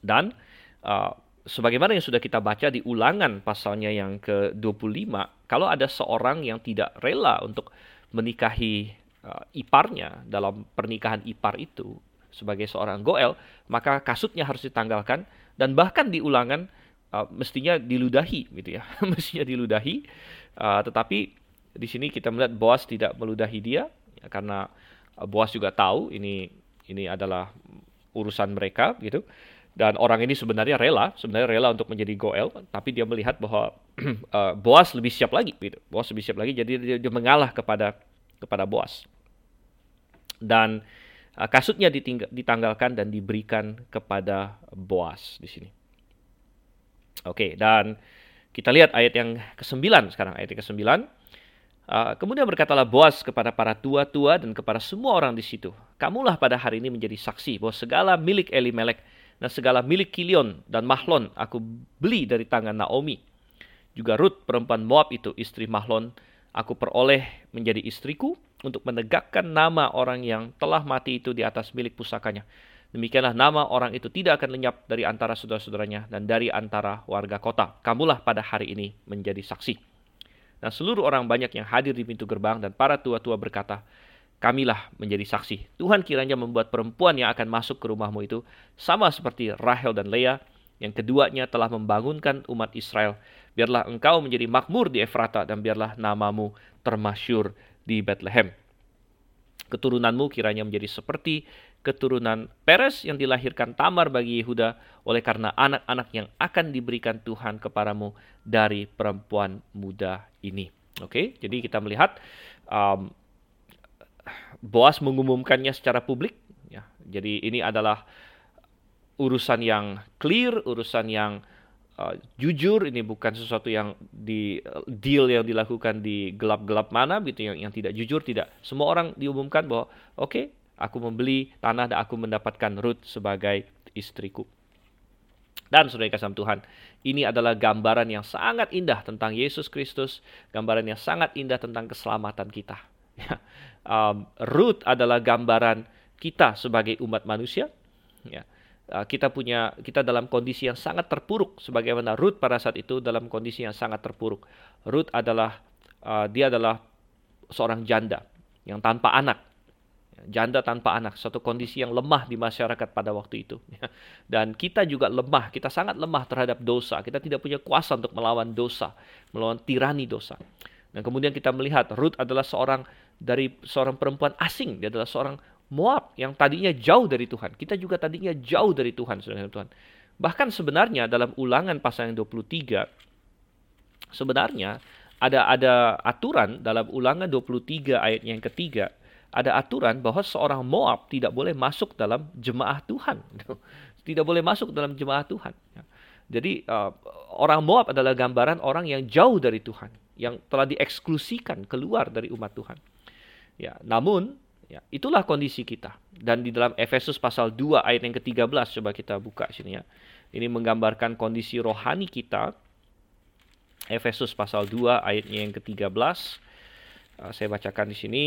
Dan uh, sebagaimana yang sudah kita baca di ulangan pasalnya yang ke-25, kalau ada seorang yang tidak rela untuk menikahi uh, iparnya dalam pernikahan ipar itu sebagai seorang goel, maka kasutnya harus ditanggalkan dan bahkan di ulangan uh, mestinya diludahi gitu ya, <laughs> mestinya diludahi. Uh, tetapi di sini kita melihat Boas tidak meludahi dia ya, karena Boas juga tahu ini ini adalah urusan mereka gitu. Dan orang ini sebenarnya rela, sebenarnya rela untuk menjadi Goel, tapi dia melihat bahwa uh, <clears throat> Boas lebih siap lagi, gitu. Boas lebih siap lagi, jadi dia, mengalah kepada kepada Boas. Dan uh, kasutnya ditanggalkan dan diberikan kepada Boas di sini. Oke, dan kita lihat ayat yang ke-9 sekarang, ayat yang ke-9. Uh, kemudian berkatalah Boas kepada para tua-tua dan kepada semua orang di situ. Kamulah pada hari ini menjadi saksi bahwa segala milik Elimelek dan segala milik Kilion dan Mahlon aku beli dari tangan Naomi. Juga Ruth perempuan Moab itu istri Mahlon aku peroleh menjadi istriku untuk menegakkan nama orang yang telah mati itu di atas milik pusakanya. Demikianlah nama orang itu tidak akan lenyap dari antara saudara-saudaranya dan dari antara warga kota. Kamulah pada hari ini menjadi saksi. Dan seluruh orang banyak yang hadir di pintu gerbang dan para tua-tua berkata, kamilah menjadi saksi. Tuhan kiranya membuat perempuan yang akan masuk ke rumahmu itu sama seperti Rahel dan Leah yang keduanya telah membangunkan umat Israel. Biarlah engkau menjadi makmur di Efrata dan biarlah namamu termasyur di Bethlehem. Keturunanmu kiranya menjadi seperti keturunan Peres yang dilahirkan Tamar bagi Yehuda oleh karena anak-anak yang akan diberikan Tuhan kepadamu dari perempuan muda ini. Oke, jadi kita melihat um, Boas mengumumkannya secara publik. Ya, jadi ini adalah urusan yang clear, urusan yang uh, jujur. Ini bukan sesuatu yang di deal yang dilakukan di gelap-gelap mana, gitu yang yang tidak jujur. Tidak. Semua orang diumumkan bahwa oke, okay, aku membeli tanah dan aku mendapatkan Ruth sebagai istriku. Dan saudara kasih Tuhan, ini adalah gambaran yang sangat indah tentang Yesus Kristus, gambaran yang sangat indah tentang keselamatan kita. <laughs> um, Ruth adalah gambaran kita sebagai umat manusia. Ya. Uh, kita punya kita dalam kondisi yang sangat terpuruk sebagaimana Ruth pada saat itu dalam kondisi yang sangat terpuruk. Ruth adalah uh, dia adalah seorang janda yang tanpa anak. Janda tanpa anak, suatu kondisi yang lemah di masyarakat pada waktu itu. <laughs> Dan kita juga lemah, kita sangat lemah terhadap dosa. Kita tidak punya kuasa untuk melawan dosa, melawan tirani dosa. Dan kemudian kita melihat Ruth adalah seorang dari seorang perempuan asing. Dia adalah seorang Moab yang tadinya jauh dari Tuhan. Kita juga tadinya jauh dari Tuhan, Tuhan. Bahkan sebenarnya dalam ulangan pasal yang 23, sebenarnya ada ada aturan dalam ulangan 23 ayat yang ketiga, ada aturan bahwa seorang Moab tidak boleh masuk dalam jemaah Tuhan. <laughs> Tidak boleh masuk dalam jemaah Tuhan. Jadi uh, orang Moab adalah gambaran orang yang jauh dari Tuhan, yang telah dieksklusikan keluar dari umat Tuhan. Ya, namun ya, itulah kondisi kita. Dan di dalam Efesus pasal 2 ayat yang ke-13 coba kita buka sini ya. Ini menggambarkan kondisi rohani kita Efesus pasal 2 ayatnya yang ke-13. Uh, saya bacakan di sini.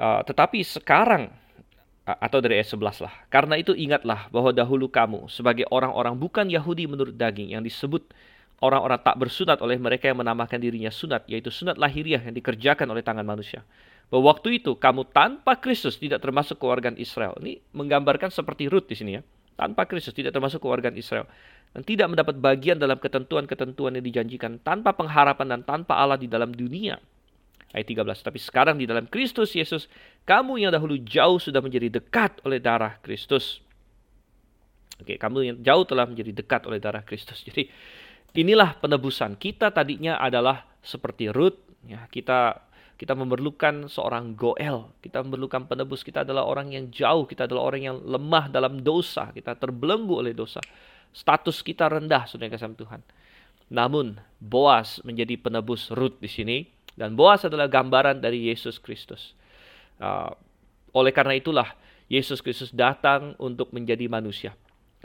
Uh, tetapi sekarang atau dari ayat 11 lah. Karena itu ingatlah bahwa dahulu kamu sebagai orang-orang bukan Yahudi menurut daging yang disebut orang-orang tak bersunat oleh mereka yang menamakan dirinya sunat, yaitu sunat lahiriah yang dikerjakan oleh tangan manusia. Bahwa waktu itu kamu tanpa Kristus tidak termasuk keluarga Israel. Ini menggambarkan seperti Ruth di sini ya. Tanpa Kristus tidak termasuk keluarga Israel. Dan tidak mendapat bagian dalam ketentuan-ketentuan yang dijanjikan tanpa pengharapan dan tanpa Allah di dalam dunia ayat 13. Tapi sekarang di dalam Kristus Yesus, kamu yang dahulu jauh sudah menjadi dekat oleh darah Kristus. Oke, kamu yang jauh telah menjadi dekat oleh darah Kristus. Jadi inilah penebusan. Kita tadinya adalah seperti Ruth, ya, kita kita memerlukan seorang goel, kita memerlukan penebus. Kita adalah orang yang jauh, kita adalah orang yang lemah dalam dosa, kita terbelenggu oleh dosa. Status kita rendah, sudah kasih Tuhan. Namun Boas menjadi penebus Ruth di sini dan Boas adalah gambaran dari Yesus Kristus. Uh, oleh karena itulah Yesus Kristus datang untuk menjadi manusia.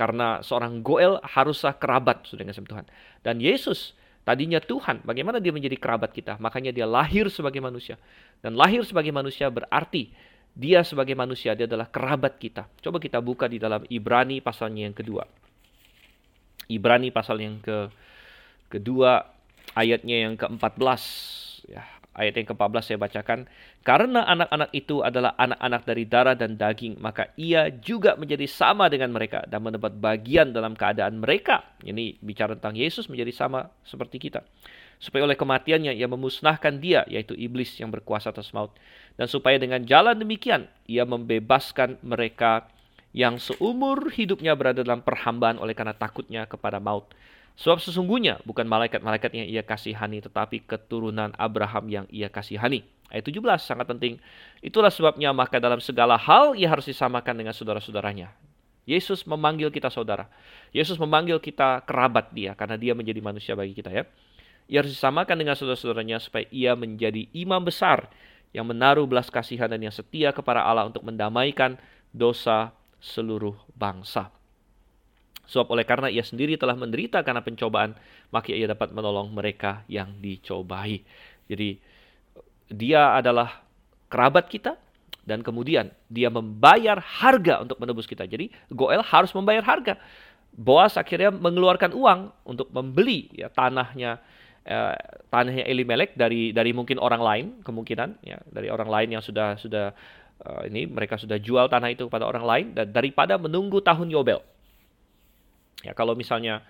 Karena seorang Goel haruslah kerabat sudah kasih Tuhan. Dan Yesus tadinya Tuhan, bagaimana dia menjadi kerabat kita? Makanya dia lahir sebagai manusia. Dan lahir sebagai manusia berarti dia sebagai manusia, dia adalah kerabat kita. Coba kita buka di dalam Ibrani pasalnya yang kedua. Ibrani pasal yang ke kedua ayatnya yang ke-14 ya, ayat yang ke-14 saya bacakan. Karena anak-anak itu adalah anak-anak dari darah dan daging, maka ia juga menjadi sama dengan mereka dan mendapat bagian dalam keadaan mereka. Ini bicara tentang Yesus menjadi sama seperti kita. Supaya oleh kematiannya ia memusnahkan dia, yaitu iblis yang berkuasa atas maut. Dan supaya dengan jalan demikian ia membebaskan mereka yang seumur hidupnya berada dalam perhambaan oleh karena takutnya kepada maut Sebab sesungguhnya bukan malaikat-malaikat yang ia kasihani, tetapi keturunan Abraham yang ia kasihani. Ayat 17 sangat penting. Itulah sebabnya maka dalam segala hal ia harus disamakan dengan saudara-saudaranya. Yesus memanggil kita saudara. Yesus memanggil kita kerabat dia karena dia menjadi manusia bagi kita ya. Ia harus disamakan dengan saudara-saudaranya supaya ia menjadi imam besar yang menaruh belas kasihan dan yang setia kepada Allah untuk mendamaikan dosa seluruh bangsa. Sebab oleh karena ia sendiri telah menderita karena pencobaan, maka ia dapat menolong mereka yang dicobai. Jadi dia adalah kerabat kita dan kemudian dia membayar harga untuk menebus kita. Jadi Goel harus membayar harga. Boas akhirnya mengeluarkan uang untuk membeli ya tanahnya eh, tanahnya Elimelek dari dari mungkin orang lain kemungkinan ya dari orang lain yang sudah sudah uh, ini mereka sudah jual tanah itu kepada orang lain dan daripada menunggu tahun Yobel Ya, kalau misalnya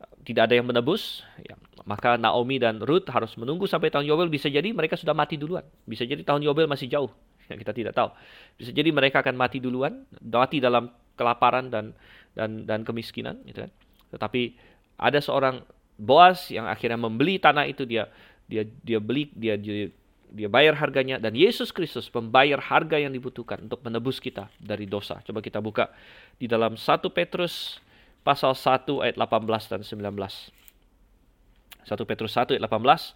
eh, tidak ada yang menebus, ya, maka Naomi dan Ruth harus menunggu sampai tahun Yobel. Bisa jadi mereka sudah mati duluan. Bisa jadi tahun Yobel masih jauh. <laughs> Ya, kita tidak tahu. Bisa jadi mereka akan mati duluan, mati dalam kelaparan dan dan dan kemiskinan, gitu kan. Tetapi ada seorang Boas yang akhirnya membeli tanah itu dia dia dia beli dia dia, dia bayar harganya dan Yesus Kristus membayar harga yang dibutuhkan untuk menebus kita dari dosa. Coba kita buka di dalam 1 Petrus pasal 1 ayat 18 dan 19. 1 Petrus 1 ayat 18.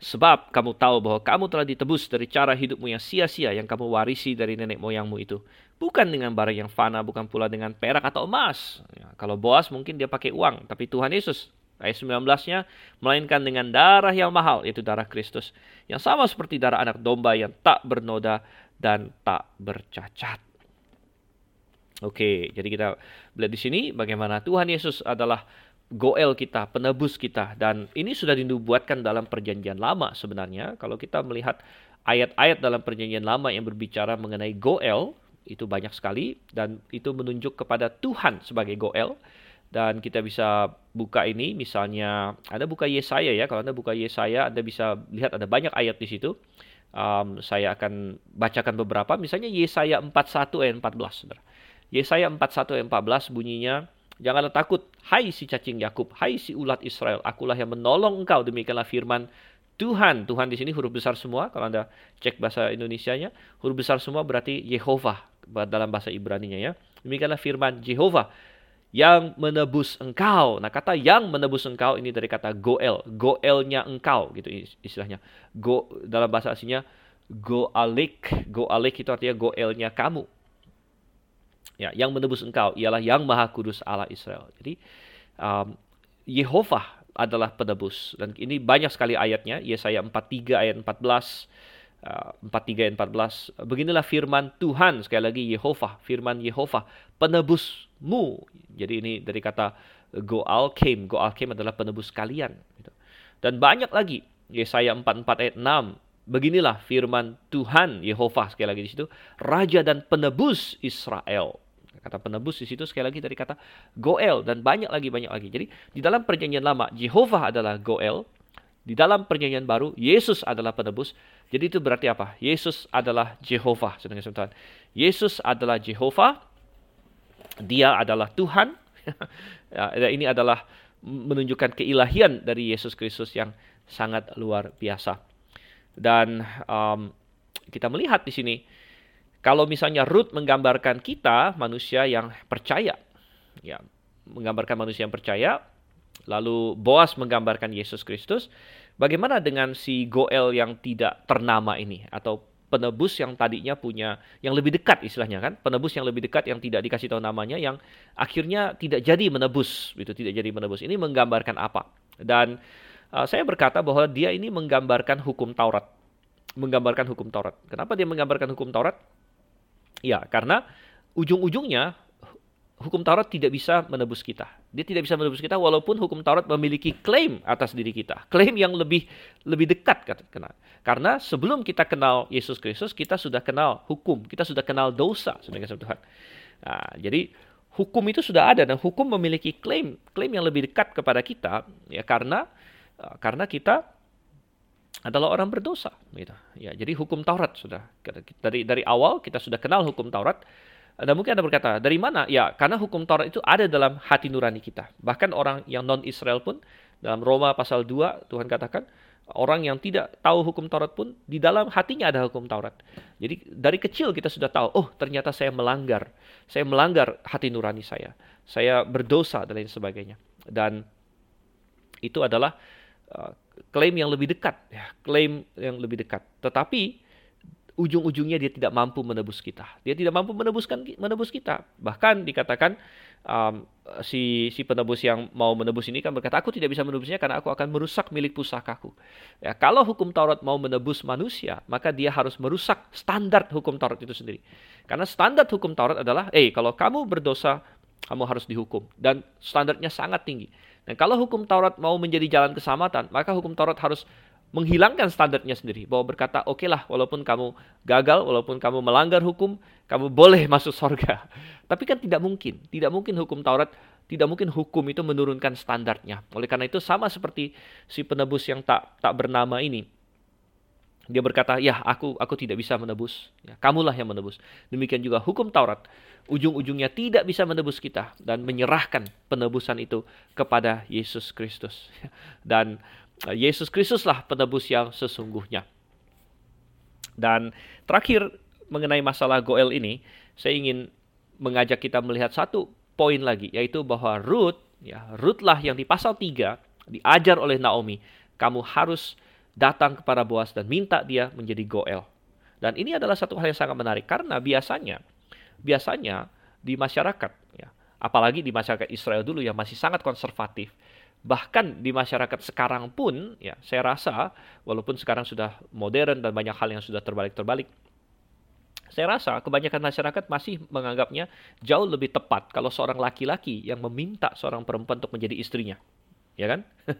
Sebab kamu tahu bahwa kamu telah ditebus dari cara hidupmu yang sia-sia yang kamu warisi dari nenek moyangmu itu. Bukan dengan barang yang fana, bukan pula dengan perak atau emas. Ya, kalau Boas mungkin dia pakai uang, tapi Tuhan Yesus ayat 19-nya melainkan dengan darah yang mahal yaitu darah Kristus yang sama seperti darah anak domba yang tak bernoda dan tak bercacat. Oke, jadi kita lihat di sini bagaimana Tuhan Yesus adalah Goel kita, penebus kita. Dan ini sudah dinubuatkan dalam perjanjian lama sebenarnya. Kalau kita melihat ayat-ayat dalam perjanjian lama yang berbicara mengenai Goel, itu banyak sekali. Dan itu menunjuk kepada Tuhan sebagai Goel. Dan kita bisa buka ini, misalnya Anda buka Yesaya ya. Kalau Anda buka Yesaya, Anda bisa lihat ada banyak ayat di situ. Um, saya akan bacakan beberapa. Misalnya Yesaya 41 ayat 14. Saudara. Yesaya 41 ayat 14 bunyinya, Janganlah takut, hai si cacing Yakub, hai si ulat Israel, akulah yang menolong engkau. Demikianlah firman Tuhan. Tuhan di sini huruf besar semua. Kalau Anda cek bahasa Indonesianya, huruf besar semua berarti Yehova dalam bahasa Ibrani-nya ya. Demikianlah firman Yehova yang menebus engkau. Nah, kata yang menebus engkau ini dari kata goel, goelnya engkau gitu istilahnya. Go dalam bahasa aslinya goalik, goalik itu artinya goelnya kamu. Ya, yang menebus engkau ialah yang Maha Kudus Allah Israel. Jadi um, Yehova adalah penebus. Dan ini banyak sekali ayatnya, Yesaya 43 ayat 14, uh, 43 ayat 14. Beginilah firman Tuhan, sekali lagi Yehova, firman Yehova, penebusmu. Jadi ini dari kata Goal came, Goal came adalah penebus kalian. Gitu. Dan banyak lagi, Yesaya 44 ayat 6, beginilah firman Tuhan Yehova sekali lagi di situ, raja dan penebus Israel. Kata penebus di situ sekali lagi dari kata Goel dan banyak lagi banyak lagi. Jadi di dalam perjanjian lama Jehovah adalah Goel, di dalam perjanjian baru Yesus adalah penebus. Jadi itu berarti apa? Yesus adalah Jehovah, saudara Tuhan. Yesus adalah Jehovah. Dia adalah Tuhan. <laughs> ya, ini adalah menunjukkan keilahian dari Yesus Kristus yang sangat luar biasa. Dan um, kita melihat di sini kalau misalnya Ruth menggambarkan kita manusia yang percaya, ya, menggambarkan manusia yang percaya, lalu Boas menggambarkan Yesus Kristus, bagaimana dengan si Goel yang tidak ternama ini atau penebus yang tadinya punya yang lebih dekat istilahnya kan, penebus yang lebih dekat yang tidak dikasih tahu namanya yang akhirnya tidak jadi menebus, itu tidak jadi menebus. Ini menggambarkan apa? Dan uh, saya berkata bahwa dia ini menggambarkan hukum Taurat. Menggambarkan hukum Taurat. Kenapa dia menggambarkan hukum Taurat? Ya, karena ujung-ujungnya hukum Taurat tidak bisa menebus kita. Dia tidak bisa menebus kita walaupun hukum Taurat memiliki klaim atas diri kita. Klaim yang lebih lebih dekat karena sebelum kita kenal Yesus Kristus, kita sudah kenal hukum, kita sudah kenal dosa sebagai Tuhan. Nah, jadi hukum itu sudah ada dan hukum memiliki klaim klaim yang lebih dekat kepada kita ya karena karena kita adalah orang berdosa gitu. Ya, jadi hukum Taurat sudah dari dari awal kita sudah kenal hukum Taurat. Dan mungkin Anda berkata, dari mana? Ya, karena hukum Taurat itu ada dalam hati nurani kita. Bahkan orang yang non-Israel pun, dalam Roma pasal 2, Tuhan katakan, orang yang tidak tahu hukum Taurat pun, di dalam hatinya ada hukum Taurat. Jadi dari kecil kita sudah tahu, oh ternyata saya melanggar. Saya melanggar hati nurani saya. Saya berdosa dan lain sebagainya. Dan itu adalah klaim yang lebih dekat, ya, klaim yang lebih dekat. Tetapi ujung-ujungnya dia tidak mampu menebus kita. Dia tidak mampu menebuskan menebus kita. Bahkan dikatakan um, si si penebus yang mau menebus ini kan berkata, aku tidak bisa menebusnya karena aku akan merusak milik pusakaku. Ya, kalau hukum Taurat mau menebus manusia, maka dia harus merusak standar hukum Taurat itu sendiri. Karena standar hukum Taurat adalah, eh kalau kamu berdosa, kamu harus dihukum dan standarnya sangat tinggi. Dan kalau hukum Taurat mau menjadi jalan keselamatan, maka hukum Taurat harus menghilangkan standarnya sendiri. Bahwa berkata, oke okay lah, walaupun kamu gagal, walaupun kamu melanggar hukum, kamu boleh masuk sorga. <laughs> Tapi kan tidak mungkin. Tidak mungkin hukum Taurat, tidak mungkin hukum itu menurunkan standarnya. Oleh karena itu sama seperti si penebus yang tak tak bernama ini. Dia berkata, ya aku aku tidak bisa menebus. Ya, kamulah yang menebus. Demikian juga hukum Taurat. Ujung-ujungnya tidak bisa menebus kita. Dan menyerahkan penebusan itu kepada Yesus Kristus. <laughs> Dan eh, Yesus Kristuslah penebus yang sesungguhnya. Dan terakhir mengenai masalah Goel ini, saya ingin mengajak kita melihat satu poin lagi, yaitu bahwa Ruth, ya Ruthlah yang di pasal 3 diajar oleh Naomi, kamu harus datang kepada Boas dan minta dia menjadi Goel. Dan ini adalah satu hal yang sangat menarik karena biasanya biasanya di masyarakat ya, apalagi di masyarakat Israel dulu yang masih sangat konservatif, bahkan di masyarakat sekarang pun ya saya rasa walaupun sekarang sudah modern dan banyak hal yang sudah terbalik-terbalik saya rasa kebanyakan masyarakat masih menganggapnya jauh lebih tepat kalau seorang laki-laki yang meminta seorang perempuan untuk menjadi istrinya ya kan? <laughs>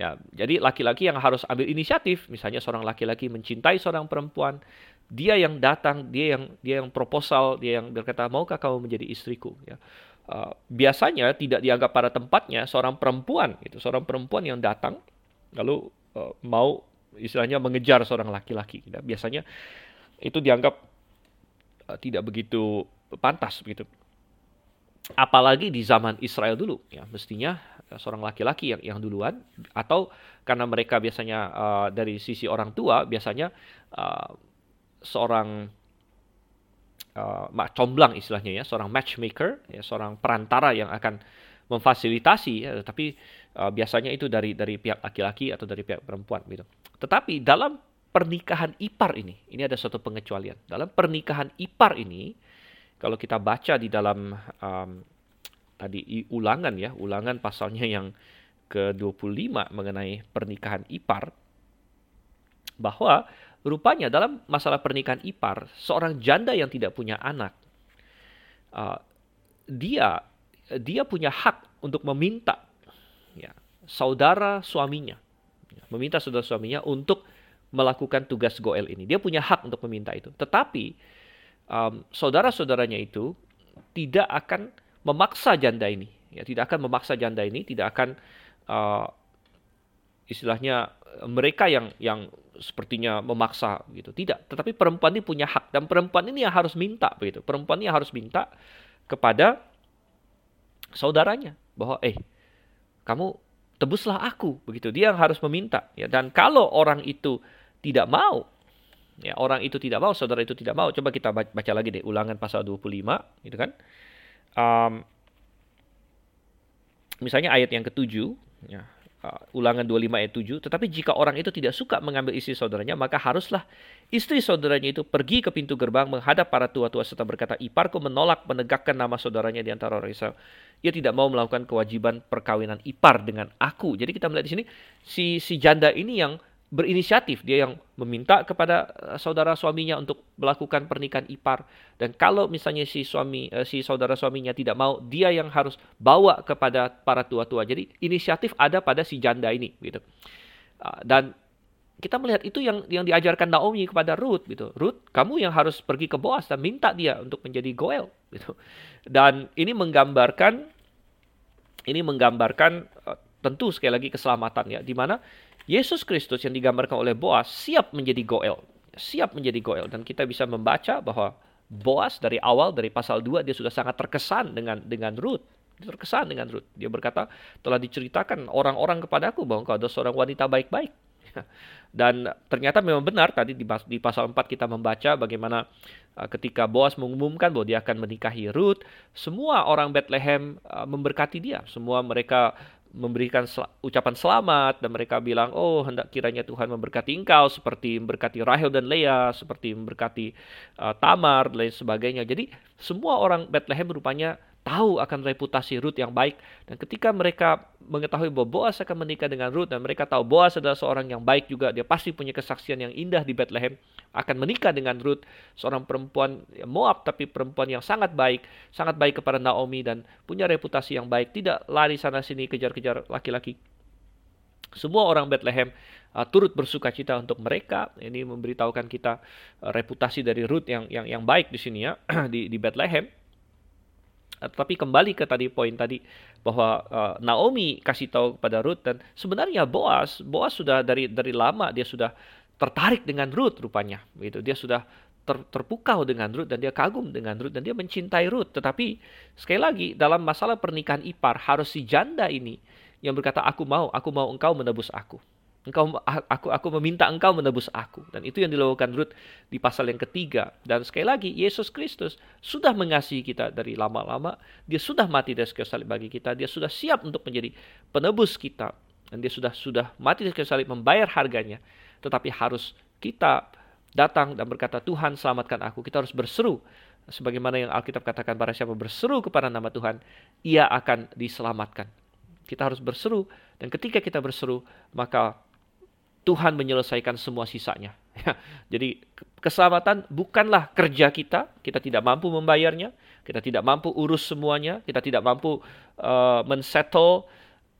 ya, jadi laki-laki yang harus ambil inisiatif, misalnya seorang laki-laki mencintai seorang perempuan, dia yang datang, dia yang dia yang proposal, dia yang berkata maukah kamu menjadi istriku? Ya. Uh, biasanya tidak dianggap pada tempatnya seorang perempuan, itu seorang perempuan yang datang lalu uh, mau istilahnya mengejar seorang laki-laki. Ya. Biasanya itu dianggap uh, tidak begitu pantas begitu. Apalagi di zaman Israel dulu, ya mestinya seorang laki-laki yang yang duluan atau karena mereka biasanya uh, dari sisi orang tua biasanya uh, seorang uh, comblang istilahnya ya seorang matchmaker ya seorang perantara yang akan memfasilitasi ya, tapi uh, biasanya itu dari dari pihak laki-laki atau dari pihak perempuan gitu. Tetapi dalam pernikahan ipar ini, ini ada suatu pengecualian. Dalam pernikahan ipar ini, kalau kita baca di dalam um, tadi ulangan ya, ulangan pasalnya yang ke-25 mengenai pernikahan ipar bahwa rupanya dalam masalah pernikahan ipar seorang janda yang tidak punya anak uh, dia dia punya hak untuk meminta ya, saudara suaminya ya, meminta saudara suaminya untuk melakukan tugas goel ini. Dia punya hak untuk meminta itu. Tetapi um, saudara-saudaranya itu tidak akan memaksa janda ini. Ya tidak akan memaksa janda ini tidak akan uh, istilahnya mereka yang yang sepertinya memaksa gitu. Tidak tetapi perempuan ini punya hak. Dan perempuan ini yang harus minta begitu. Perempuan ini harus minta kepada saudaranya bahwa eh kamu tebuslah aku begitu. Dia yang harus meminta ya. Dan kalau orang itu tidak mau ya orang itu tidak mau saudara itu tidak mau coba kita baca lagi deh ulangan pasal 25 gitu kan um, misalnya ayat yang ketujuh, ya, uh, ulangan 25 ayat 7, tetapi jika orang itu tidak suka mengambil istri saudaranya, maka haruslah istri saudaranya itu pergi ke pintu gerbang menghadap para tua-tua serta berkata, Iparku menolak menegakkan nama saudaranya di antara orang Israel. Ia tidak mau melakukan kewajiban perkawinan ipar dengan aku. Jadi kita melihat di sini, si, si janda ini yang berinisiatif, dia yang meminta kepada eh, saudara suaminya untuk melakukan pernikahan ipar. Dan kalau misalnya si suami eh, si saudara suaminya tidak mau, dia yang harus bawa kepada para tua-tua. Jadi inisiatif ada pada si janda ini gitu. Ah, dan kita melihat itu yang yang diajarkan Naomi kepada Ruth gitu. Ruth, kamu yang harus pergi ke Boaz dan minta dia untuk menjadi Goel <laughs> gitu. Dan ini menggambarkan ini menggambarkan eh, tentu sekali lagi keselamatan ya, di mana Yesus Kristus yang digambarkan oleh Boas siap menjadi Goel. Siap menjadi Goel. Dan kita bisa membaca bahwa Boas dari awal, dari pasal 2, dia sudah sangat terkesan dengan dengan Ruth. Dia terkesan dengan Ruth. Dia berkata, telah diceritakan orang-orang kepadaku bahwa engkau adalah seorang wanita baik-baik. <laughs> Dan ternyata memang benar tadi di, di pasal 4 kita membaca bagaimana uh, ketika Boas mengumumkan bahwa dia akan menikahi Ruth, semua orang Bethlehem uh, memberkati dia. Semua mereka memberikan sel ucapan selamat dan mereka bilang, "Oh, hendak kiranya Tuhan memberkati engkau seperti memberkati Rahel dan Leah, seperti memberkati uh, Tamar dan lain sebagainya." Jadi, semua orang Bethlehem rupanya tahu akan reputasi Ruth yang baik dan ketika mereka mengetahui bahwa Boas akan menikah dengan Ruth dan mereka tahu Boas adalah seorang yang baik juga dia pasti punya kesaksian yang indah di Bethlehem akan menikah dengan Ruth seorang perempuan Moab tapi perempuan yang sangat baik sangat baik kepada Naomi dan punya reputasi yang baik tidak lari sana sini kejar-kejar laki-laki semua orang Bethlehem uh, turut bersuka cita untuk mereka. Ini memberitahukan kita uh, reputasi dari Ruth yang yang yang baik di sini ya <clears throat> di di Bethlehem. Tapi kembali ke tadi poin tadi bahwa uh, Naomi kasih tahu kepada Ruth dan sebenarnya Boas, Boas sudah dari dari lama dia sudah tertarik dengan Ruth rupanya, gitu. Dia sudah ter, terpukau dengan Ruth dan dia kagum dengan Ruth dan dia mencintai Ruth. Tetapi sekali lagi dalam masalah pernikahan ipar harus si janda ini yang berkata aku mau, aku mau engkau menebus aku. Engkau aku aku meminta engkau menebus aku. Dan itu yang dilakukan Ruth di pasal yang ketiga. Dan sekali lagi Yesus Kristus sudah mengasihi kita dari lama-lama. Dia sudah mati dari kayu salib bagi kita. Dia sudah siap untuk menjadi penebus kita. Dan dia sudah sudah mati dari kayu salib membayar harganya tetapi harus kita datang dan berkata Tuhan selamatkan aku. Kita harus berseru. Sebagaimana yang Alkitab katakan para siapa berseru kepada nama Tuhan ia akan diselamatkan. Kita harus berseru dan ketika kita berseru maka Tuhan menyelesaikan semua sisanya. <laughs> Jadi keselamatan bukanlah kerja kita, kita tidak mampu membayarnya, kita tidak mampu urus semuanya, kita tidak mampu uh, mensettle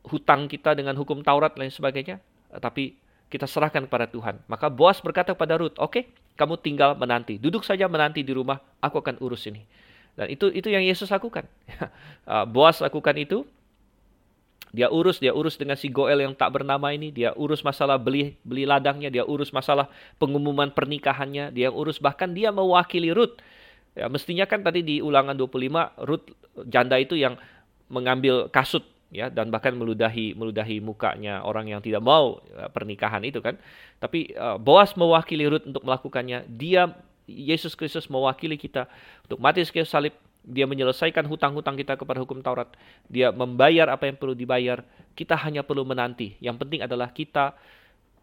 hutang kita dengan hukum Taurat dan lain sebagainya, tapi kita serahkan kepada Tuhan. Maka Boas berkata kepada Ruth, oke, okay, kamu tinggal menanti, duduk saja menanti di rumah, aku akan urus ini. Dan itu itu yang Yesus lakukan. <laughs> uh, Boas lakukan itu, dia urus, dia urus dengan si Goel yang tak bernama ini, dia urus masalah beli beli ladangnya, dia urus masalah pengumuman pernikahannya, dia urus bahkan dia mewakili Ruth. Ya, mestinya kan tadi di ulangan 25 Ruth janda itu yang mengambil kasut ya dan bahkan meludahi meludahi mukanya orang yang tidak mau ya, pernikahan itu kan. Tapi uh, Boas mewakili Ruth untuk melakukannya. Dia Yesus Kristus mewakili kita untuk mati sebagai salib dia menyelesaikan hutang-hutang kita kepada hukum Taurat. Dia membayar apa yang perlu dibayar. Kita hanya perlu menanti. Yang penting adalah kita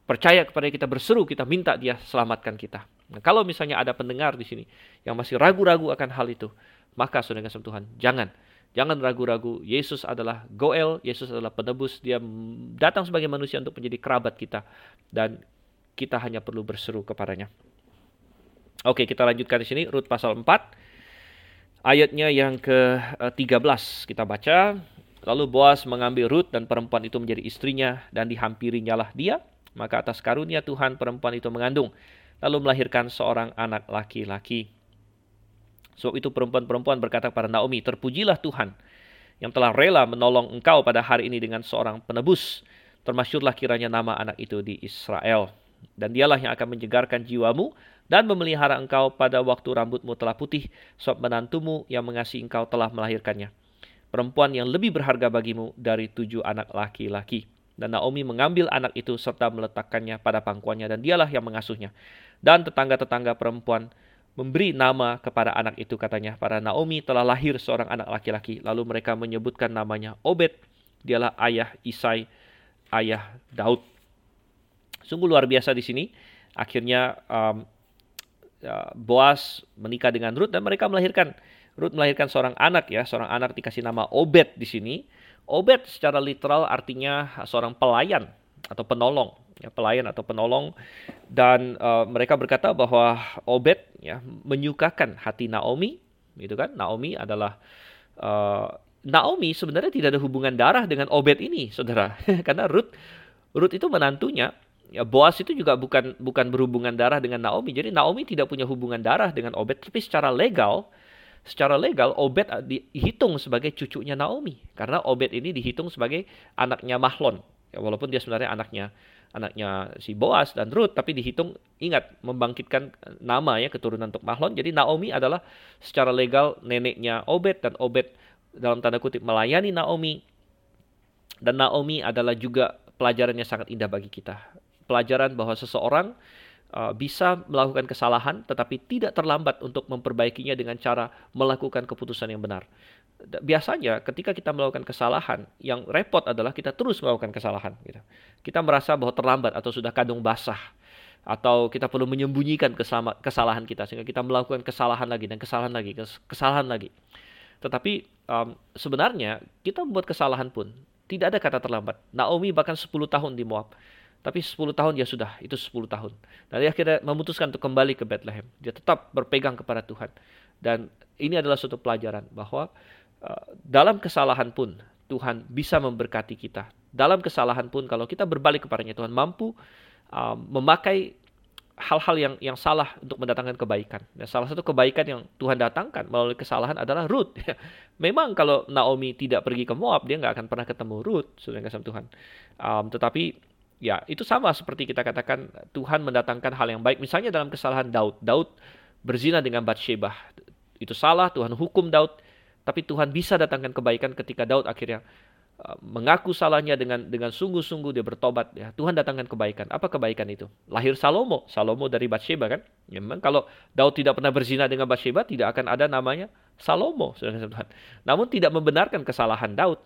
percaya kepada kita berseru, kita minta dia selamatkan kita. Nah, kalau misalnya ada pendengar di sini yang masih ragu-ragu akan hal itu, maka saudara kasih Tuhan, jangan. Jangan ragu-ragu, Yesus adalah Goel, Yesus adalah penebus, dia datang sebagai manusia untuk menjadi kerabat kita dan kita hanya perlu berseru kepadanya. Oke, kita lanjutkan di sini Rut pasal 4 ayatnya yang ke-13 kita baca. Lalu Boas mengambil Rut dan perempuan itu menjadi istrinya dan dihampirinya lah dia. Maka atas karunia Tuhan perempuan itu mengandung lalu melahirkan seorang anak laki-laki. Sebab itu perempuan-perempuan berkata kepada Naomi, Terpujilah Tuhan yang telah rela menolong engkau pada hari ini dengan seorang penebus. Termasyurlah kiranya nama anak itu di Israel. Dan dialah yang akan menjegarkan jiwamu dan memelihara engkau pada waktu rambutmu telah putih, sebab menantumu yang mengasihi engkau telah melahirkannya. Perempuan yang lebih berharga bagimu dari tujuh anak laki-laki. Dan Naomi mengambil anak itu serta meletakkannya pada pangkuannya dan dialah yang mengasuhnya. Dan tetangga-tetangga perempuan memberi nama kepada anak itu katanya. Para Naomi telah lahir seorang anak laki-laki. Lalu mereka menyebutkan namanya Obed. Dialah ayah Isai, ayah Daud. Sungguh luar biasa di sini. Akhirnya um, ya, Boas menikah dengan Ruth dan mereka melahirkan Ruth melahirkan seorang anak ya, seorang anak dikasih nama Obed di sini. Obed secara literal artinya seorang pelayan atau penolong ya, pelayan atau penolong. Dan uh, mereka berkata bahwa Obed ya menyukakan hati Naomi gitu kan? Naomi adalah uh, Naomi sebenarnya tidak ada hubungan darah dengan Obed ini saudara. <laughs> Karena Ruth Ruth itu menantunya ya Boas itu juga bukan bukan berhubungan darah dengan Naomi. Jadi Naomi tidak punya hubungan darah dengan Obed tapi secara legal secara legal Obed dihitung sebagai cucunya Naomi. Karena Obed ini dihitung sebagai anaknya Mahlon. Ya, walaupun dia sebenarnya anaknya anaknya si Boas dan Ruth, tapi dihitung ingat membangkitkan nama ya keturunan untuk Mahlon. Jadi Naomi adalah secara legal neneknya Obed dan Obed dalam tanda kutip melayani Naomi. Dan Naomi adalah juga pelajaran yang sangat indah bagi kita. Pelajaran bahwa seseorang uh, bisa melakukan kesalahan tetapi tidak terlambat untuk memperbaikinya dengan cara melakukan keputusan yang benar biasanya ketika kita melakukan kesalahan, yang repot adalah kita terus melakukan kesalahan. Gitu. Kita merasa bahwa terlambat atau sudah kadung basah. Atau kita perlu menyembunyikan kesalahan kita sehingga kita melakukan kesalahan lagi dan kesalahan lagi, kesalahan lagi. Tetapi um, sebenarnya kita membuat kesalahan pun tidak ada kata terlambat. Naomi bahkan 10 tahun di Moab. Tapi 10 tahun ya sudah, itu 10 tahun. Dan dia akhirnya memutuskan untuk kembali ke Bethlehem. Dia tetap berpegang kepada Tuhan. Dan ini adalah suatu pelajaran bahwa dalam kesalahan pun Tuhan bisa memberkati kita. Dalam kesalahan pun kalau kita berbalik kepadanya Tuhan mampu uh, memakai hal-hal yang yang salah untuk mendatangkan kebaikan. Dan salah satu kebaikan yang Tuhan datangkan melalui kesalahan adalah Ruth. <laughs> Memang kalau Naomi tidak pergi ke Moab, dia nggak akan pernah ketemu Ruth, saudara kasih Tuhan. Um, tetapi ya itu sama seperti kita katakan Tuhan mendatangkan hal yang baik. Misalnya dalam kesalahan Daud, Daud berzina dengan Bathsheba. Itu salah, Tuhan hukum Daud. Tapi Tuhan bisa datangkan kebaikan ketika Daud akhirnya uh, mengaku salahnya dengan dengan sungguh-sungguh dia bertobat. Ya Tuhan datangkan kebaikan. Apa kebaikan itu? Lahir Salomo. Salomo dari Bathsheba kan? Ya, memang kalau Daud tidak pernah berzina dengan Bathsheba tidak akan ada namanya Salomo Tuhan. Namun tidak membenarkan kesalahan Daud.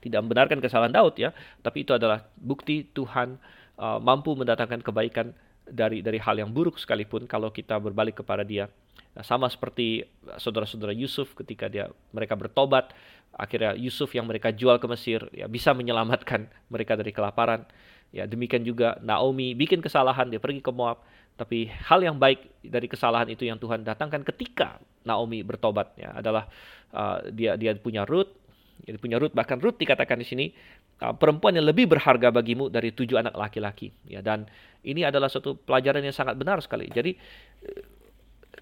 Tidak membenarkan kesalahan Daud ya. Tapi itu adalah bukti Tuhan uh, mampu mendatangkan kebaikan dari dari hal yang buruk sekalipun kalau kita berbalik kepada dia Sama seperti saudara-saudara Yusuf ketika dia mereka bertobat, akhirnya Yusuf yang mereka jual ke Mesir ya bisa menyelamatkan mereka dari kelaparan. Ya, demikian juga Naomi bikin kesalahan, dia pergi ke Moab, tapi hal yang baik dari kesalahan itu yang Tuhan datangkan ketika Naomi bertobat ya adalah uh, dia dia punya Ruth, dia punya Ruth bahkan Ruth dikatakan di sini uh, perempuan yang lebih berharga bagimu dari tujuh anak laki-laki ya dan ini adalah suatu pelajaran yang sangat benar sekali. Jadi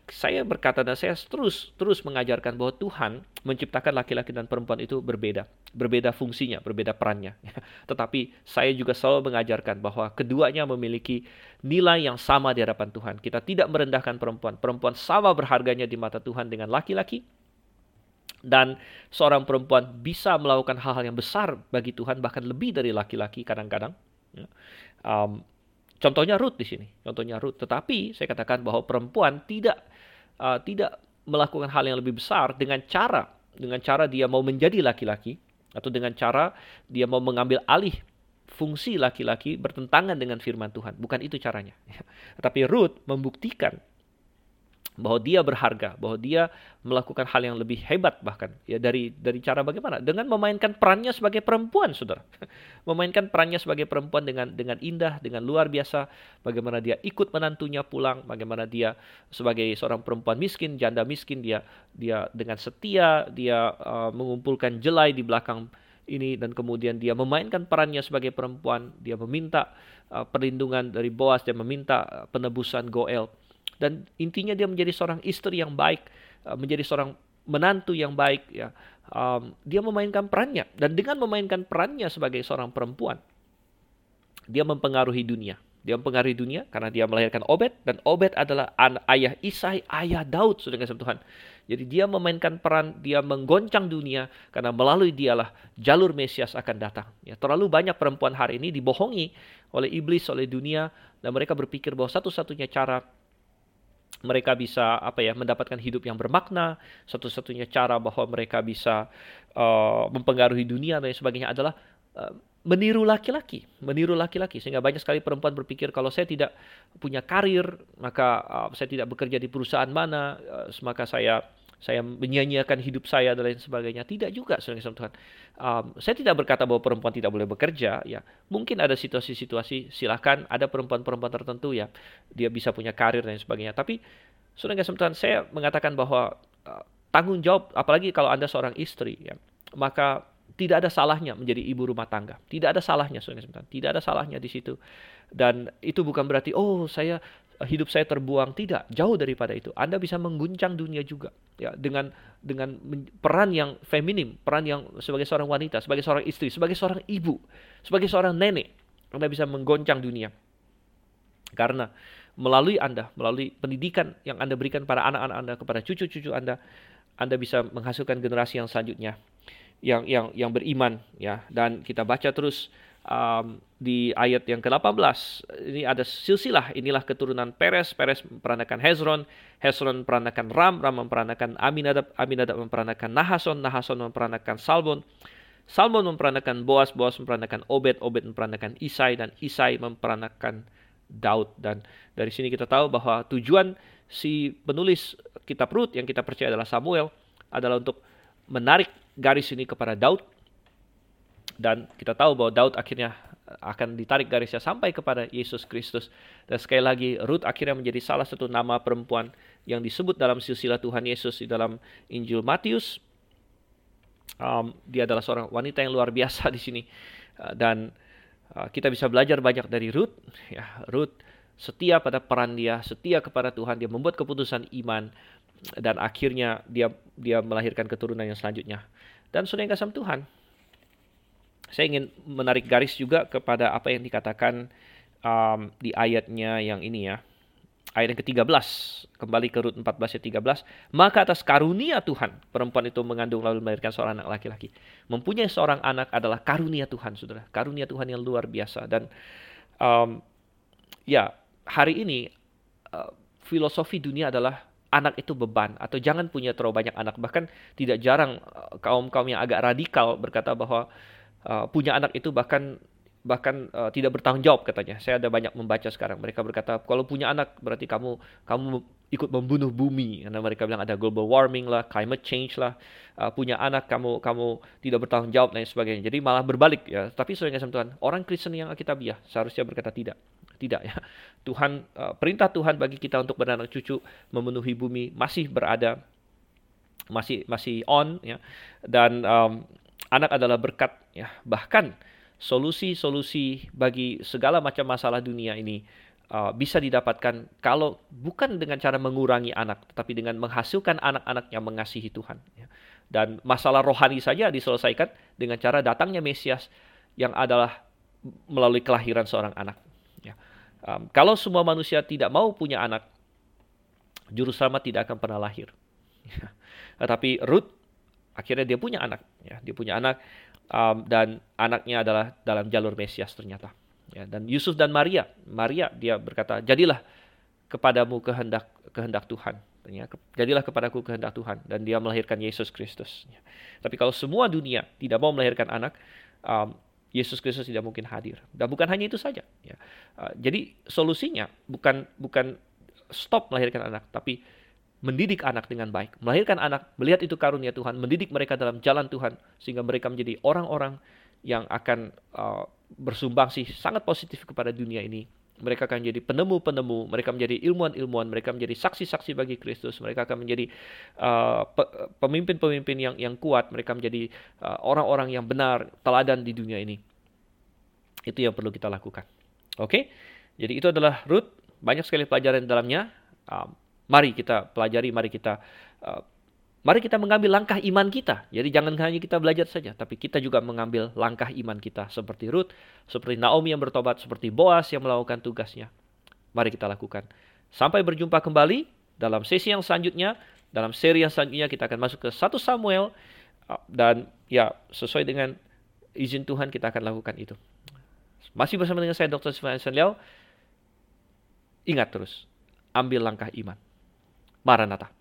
saya berkata dan saya terus terus mengajarkan bahwa Tuhan menciptakan laki-laki dan perempuan itu berbeda, berbeda fungsinya, berbeda perannya. <laughs> Tetapi saya juga selalu mengajarkan bahwa keduanya memiliki nilai yang sama di hadapan Tuhan. Kita tidak merendahkan perempuan. Perempuan sama berharganya di mata Tuhan dengan laki-laki. Dan seorang perempuan bisa melakukan hal-hal yang besar bagi Tuhan, bahkan lebih dari laki-laki kadang-kadang. Um, Contohnya Ruth di sini, contohnya Ruth. Tetapi saya katakan bahwa perempuan tidak uh, tidak melakukan hal yang lebih besar dengan cara dengan cara dia mau menjadi laki-laki atau dengan cara dia mau mengambil alih fungsi laki-laki bertentangan dengan firman Tuhan. Bukan itu caranya. <laughs> Tetapi Ruth membuktikan bahwa dia berharga, bahwa dia melakukan hal yang lebih hebat bahkan. Ya dari dari cara bagaimana? Dengan memainkan perannya sebagai perempuan, Saudara. <laughs> memainkan perannya sebagai perempuan dengan dengan indah, dengan luar biasa, bagaimana dia ikut menantunya pulang, bagaimana dia sebagai seorang perempuan miskin, janda miskin dia dia dengan setia dia uh, mengumpulkan jelai di belakang ini dan kemudian dia memainkan perannya sebagai perempuan, dia meminta uh, perlindungan dari Boas dan meminta uh, penebusan Goel dan intinya dia menjadi seorang istri yang baik, uh, menjadi seorang menantu yang baik ya. Um, dia memainkan perannya dan dengan memainkan perannya sebagai seorang perempuan dia mempengaruhi dunia. Dia mempengaruhi dunia karena dia melahirkan Obed dan Obed adalah ayah Isai, ayah Daud, sudah kasih Tuhan. Jadi dia memainkan peran, dia menggoncang dunia karena melalui dialah jalur Mesias akan datang. Ya, terlalu banyak perempuan hari ini dibohongi oleh iblis, oleh dunia dan mereka berpikir bahwa satu-satunya cara mereka bisa apa ya mendapatkan hidup yang bermakna. Satu-satunya cara bahwa mereka bisa uh, mempengaruhi dunia dan sebagainya adalah uh, meniru laki-laki meniru laki-laki. Sehingga banyak sekali perempuan berpikir kalau saya tidak punya karir maka uh, saya tidak bekerja di perusahaan mana uh, maka saya saya menyanyiakan hidup saya dan lain sebagainya. Tidak juga, saudara Tuhan. Um, saya tidak berkata bahwa perempuan tidak boleh bekerja. Ya, mungkin ada situasi-situasi. Silakan ada perempuan-perempuan tertentu ya, dia bisa punya karir dan sebagainya. Tapi, saudara Tuhan, saya mengatakan bahwa uh, tanggung jawab, apalagi kalau anda seorang istri, ya, maka tidak ada salahnya menjadi ibu rumah tangga. Tidak ada salahnya, saudara Tidak ada salahnya di situ. Dan itu bukan berarti, oh saya hidup saya terbuang. Tidak jauh daripada itu. Anda bisa mengguncang dunia juga ya dengan dengan peran yang feminim peran yang sebagai seorang wanita sebagai seorang istri sebagai seorang ibu sebagai seorang nenek anda bisa menggoncang dunia. Karena melalui anda melalui pendidikan yang anda berikan pada anak-anak anda kepada cucu-cucu anda anda bisa menghasilkan generasi yang selanjutnya yang yang yang beriman ya. Dan kita baca terus um, di ayat yang ke-18 ini ada silsilah inilah keturunan Peres Peres memperanakan Hezron Hezron memperanakan Ram Ram memperanakan Aminadab Aminadab memperanakan Nahason Nahason memperanakan Salmon Salmon memperanakan Boas Boas memperanakan Obed Obed memperanakan Isai dan Isai memperanakan Daud. Dan dari sini kita tahu bahwa tujuan si penulis kitab Rut yang kita percaya adalah Samuel adalah untuk menarik garis ini kepada Daud dan kita tahu bahwa Daud akhirnya akan ditarik garisnya sampai kepada Yesus Kristus. Dan sekali lagi, Ruth akhirnya menjadi salah satu nama perempuan yang disebut dalam silsilah Tuhan Yesus di dalam Injil Matius. Um, dia adalah seorang wanita yang luar biasa di sini. Uh, dan uh, kita bisa belajar banyak dari Ruth. Ya, Ruth setia pada peran dia, setia kepada Tuhan, dia membuat keputusan iman dan akhirnya dia dia melahirkan keturunan yang selanjutnya. Dan saudara yang kasih Tuhan, saya ingin menarik garis juga kepada apa yang dikatakan um, di ayatnya yang ini ya. Ayat yang ke-13, kembali ke Rut 14 ayat 13. Maka atas karunia Tuhan, perempuan itu mengandung lalu melahirkan seorang anak laki-laki. Mempunyai seorang anak adalah karunia Tuhan, saudara. Karunia Tuhan yang luar biasa. Dan um, ya, hari ini uh, filosofi dunia adalah anak itu beban atau jangan punya terlalu banyak anak. Bahkan tidak jarang uh, kaum-kaum yang agak radikal berkata bahwa uh, punya anak itu bahkan bahkan uh, tidak bertanggung jawab katanya. Saya ada banyak membaca sekarang. Mereka berkata kalau punya anak berarti kamu kamu ikut membunuh bumi. Karena mereka bilang ada global warming lah, climate change lah. Uh, punya anak kamu kamu tidak bertanggung jawab dan sebagainya. Jadi malah berbalik ya. Tapi sebenarnya Tuhan, orang Kristen yang Alkitabiah seharusnya berkata tidak. Tidak ya. <laughs> Tuhan uh, perintah Tuhan bagi kita untuk beranak cucu memenuhi bumi masih berada masih masih on ya. Dan um, anak adalah berkat ya. Bahkan solusi-solusi bagi segala macam masalah dunia ini uh, bisa didapatkan kalau bukan dengan cara mengurangi anak, tetapi dengan menghasilkan anak-anak yang mengasihi Tuhan. Ya. Dan masalah rohani saja diselesaikan dengan cara datangnya Mesias yang adalah melalui kelahiran seorang anak. Ya. Um, kalau semua manusia tidak mau punya anak, juru selamat tidak akan pernah lahir. <laughs> Tetapi Ruth akhirnya dia punya anak ya. Dia punya anak um, dan anaknya adalah dalam jalur Mesias ternyata ya. Dan Yusuf dan Maria Maria dia berkata jadilah kepadamu kehendak kehendak Tuhan ya, jadilah kepadaku kehendak Tuhan dan dia melahirkan Yesus Kristus ya. tapi kalau semua dunia tidak mau melahirkan anak um, Yesus Kristus tidak mungkin hadir. Dan bukan hanya itu saja ya. Uh, jadi solusinya bukan bukan stop melahirkan anak tapi mendidik anak dengan baik, melahirkan anak, melihat itu karunia Tuhan, mendidik mereka dalam jalan Tuhan, sehingga mereka menjadi orang-orang yang akan uh, bersumbangsi sangat positif kepada dunia ini. Mereka akan menjadi penemu-penemu, mereka menjadi ilmuwan-ilmuwan, mereka menjadi saksi-saksi bagi Kristus, mereka akan menjadi uh, pemimpin-pemimpin yang yang kuat, mereka menjadi uh, orang-orang yang benar, teladan di dunia ini. Itu yang perlu kita lakukan. Oke, okay? jadi itu adalah root. Banyak sekali pelajaran dalamnya. Uh, mari kita pelajari, mari kita uh, Mari kita mengambil langkah iman kita. Jadi jangan hanya kita belajar saja, tapi kita juga mengambil langkah iman kita seperti Ruth, seperti Naomi yang bertobat, seperti Boas yang melakukan tugasnya. Mari kita lakukan. Sampai berjumpa kembali dalam sesi yang selanjutnya, dalam seri yang selanjutnya kita akan masuk ke satu Samuel dan ya sesuai dengan izin Tuhan kita akan lakukan itu. Masih bersama dengan saya Dr. Sifan Liao. Ingat terus, ambil langkah iman. Maranatha.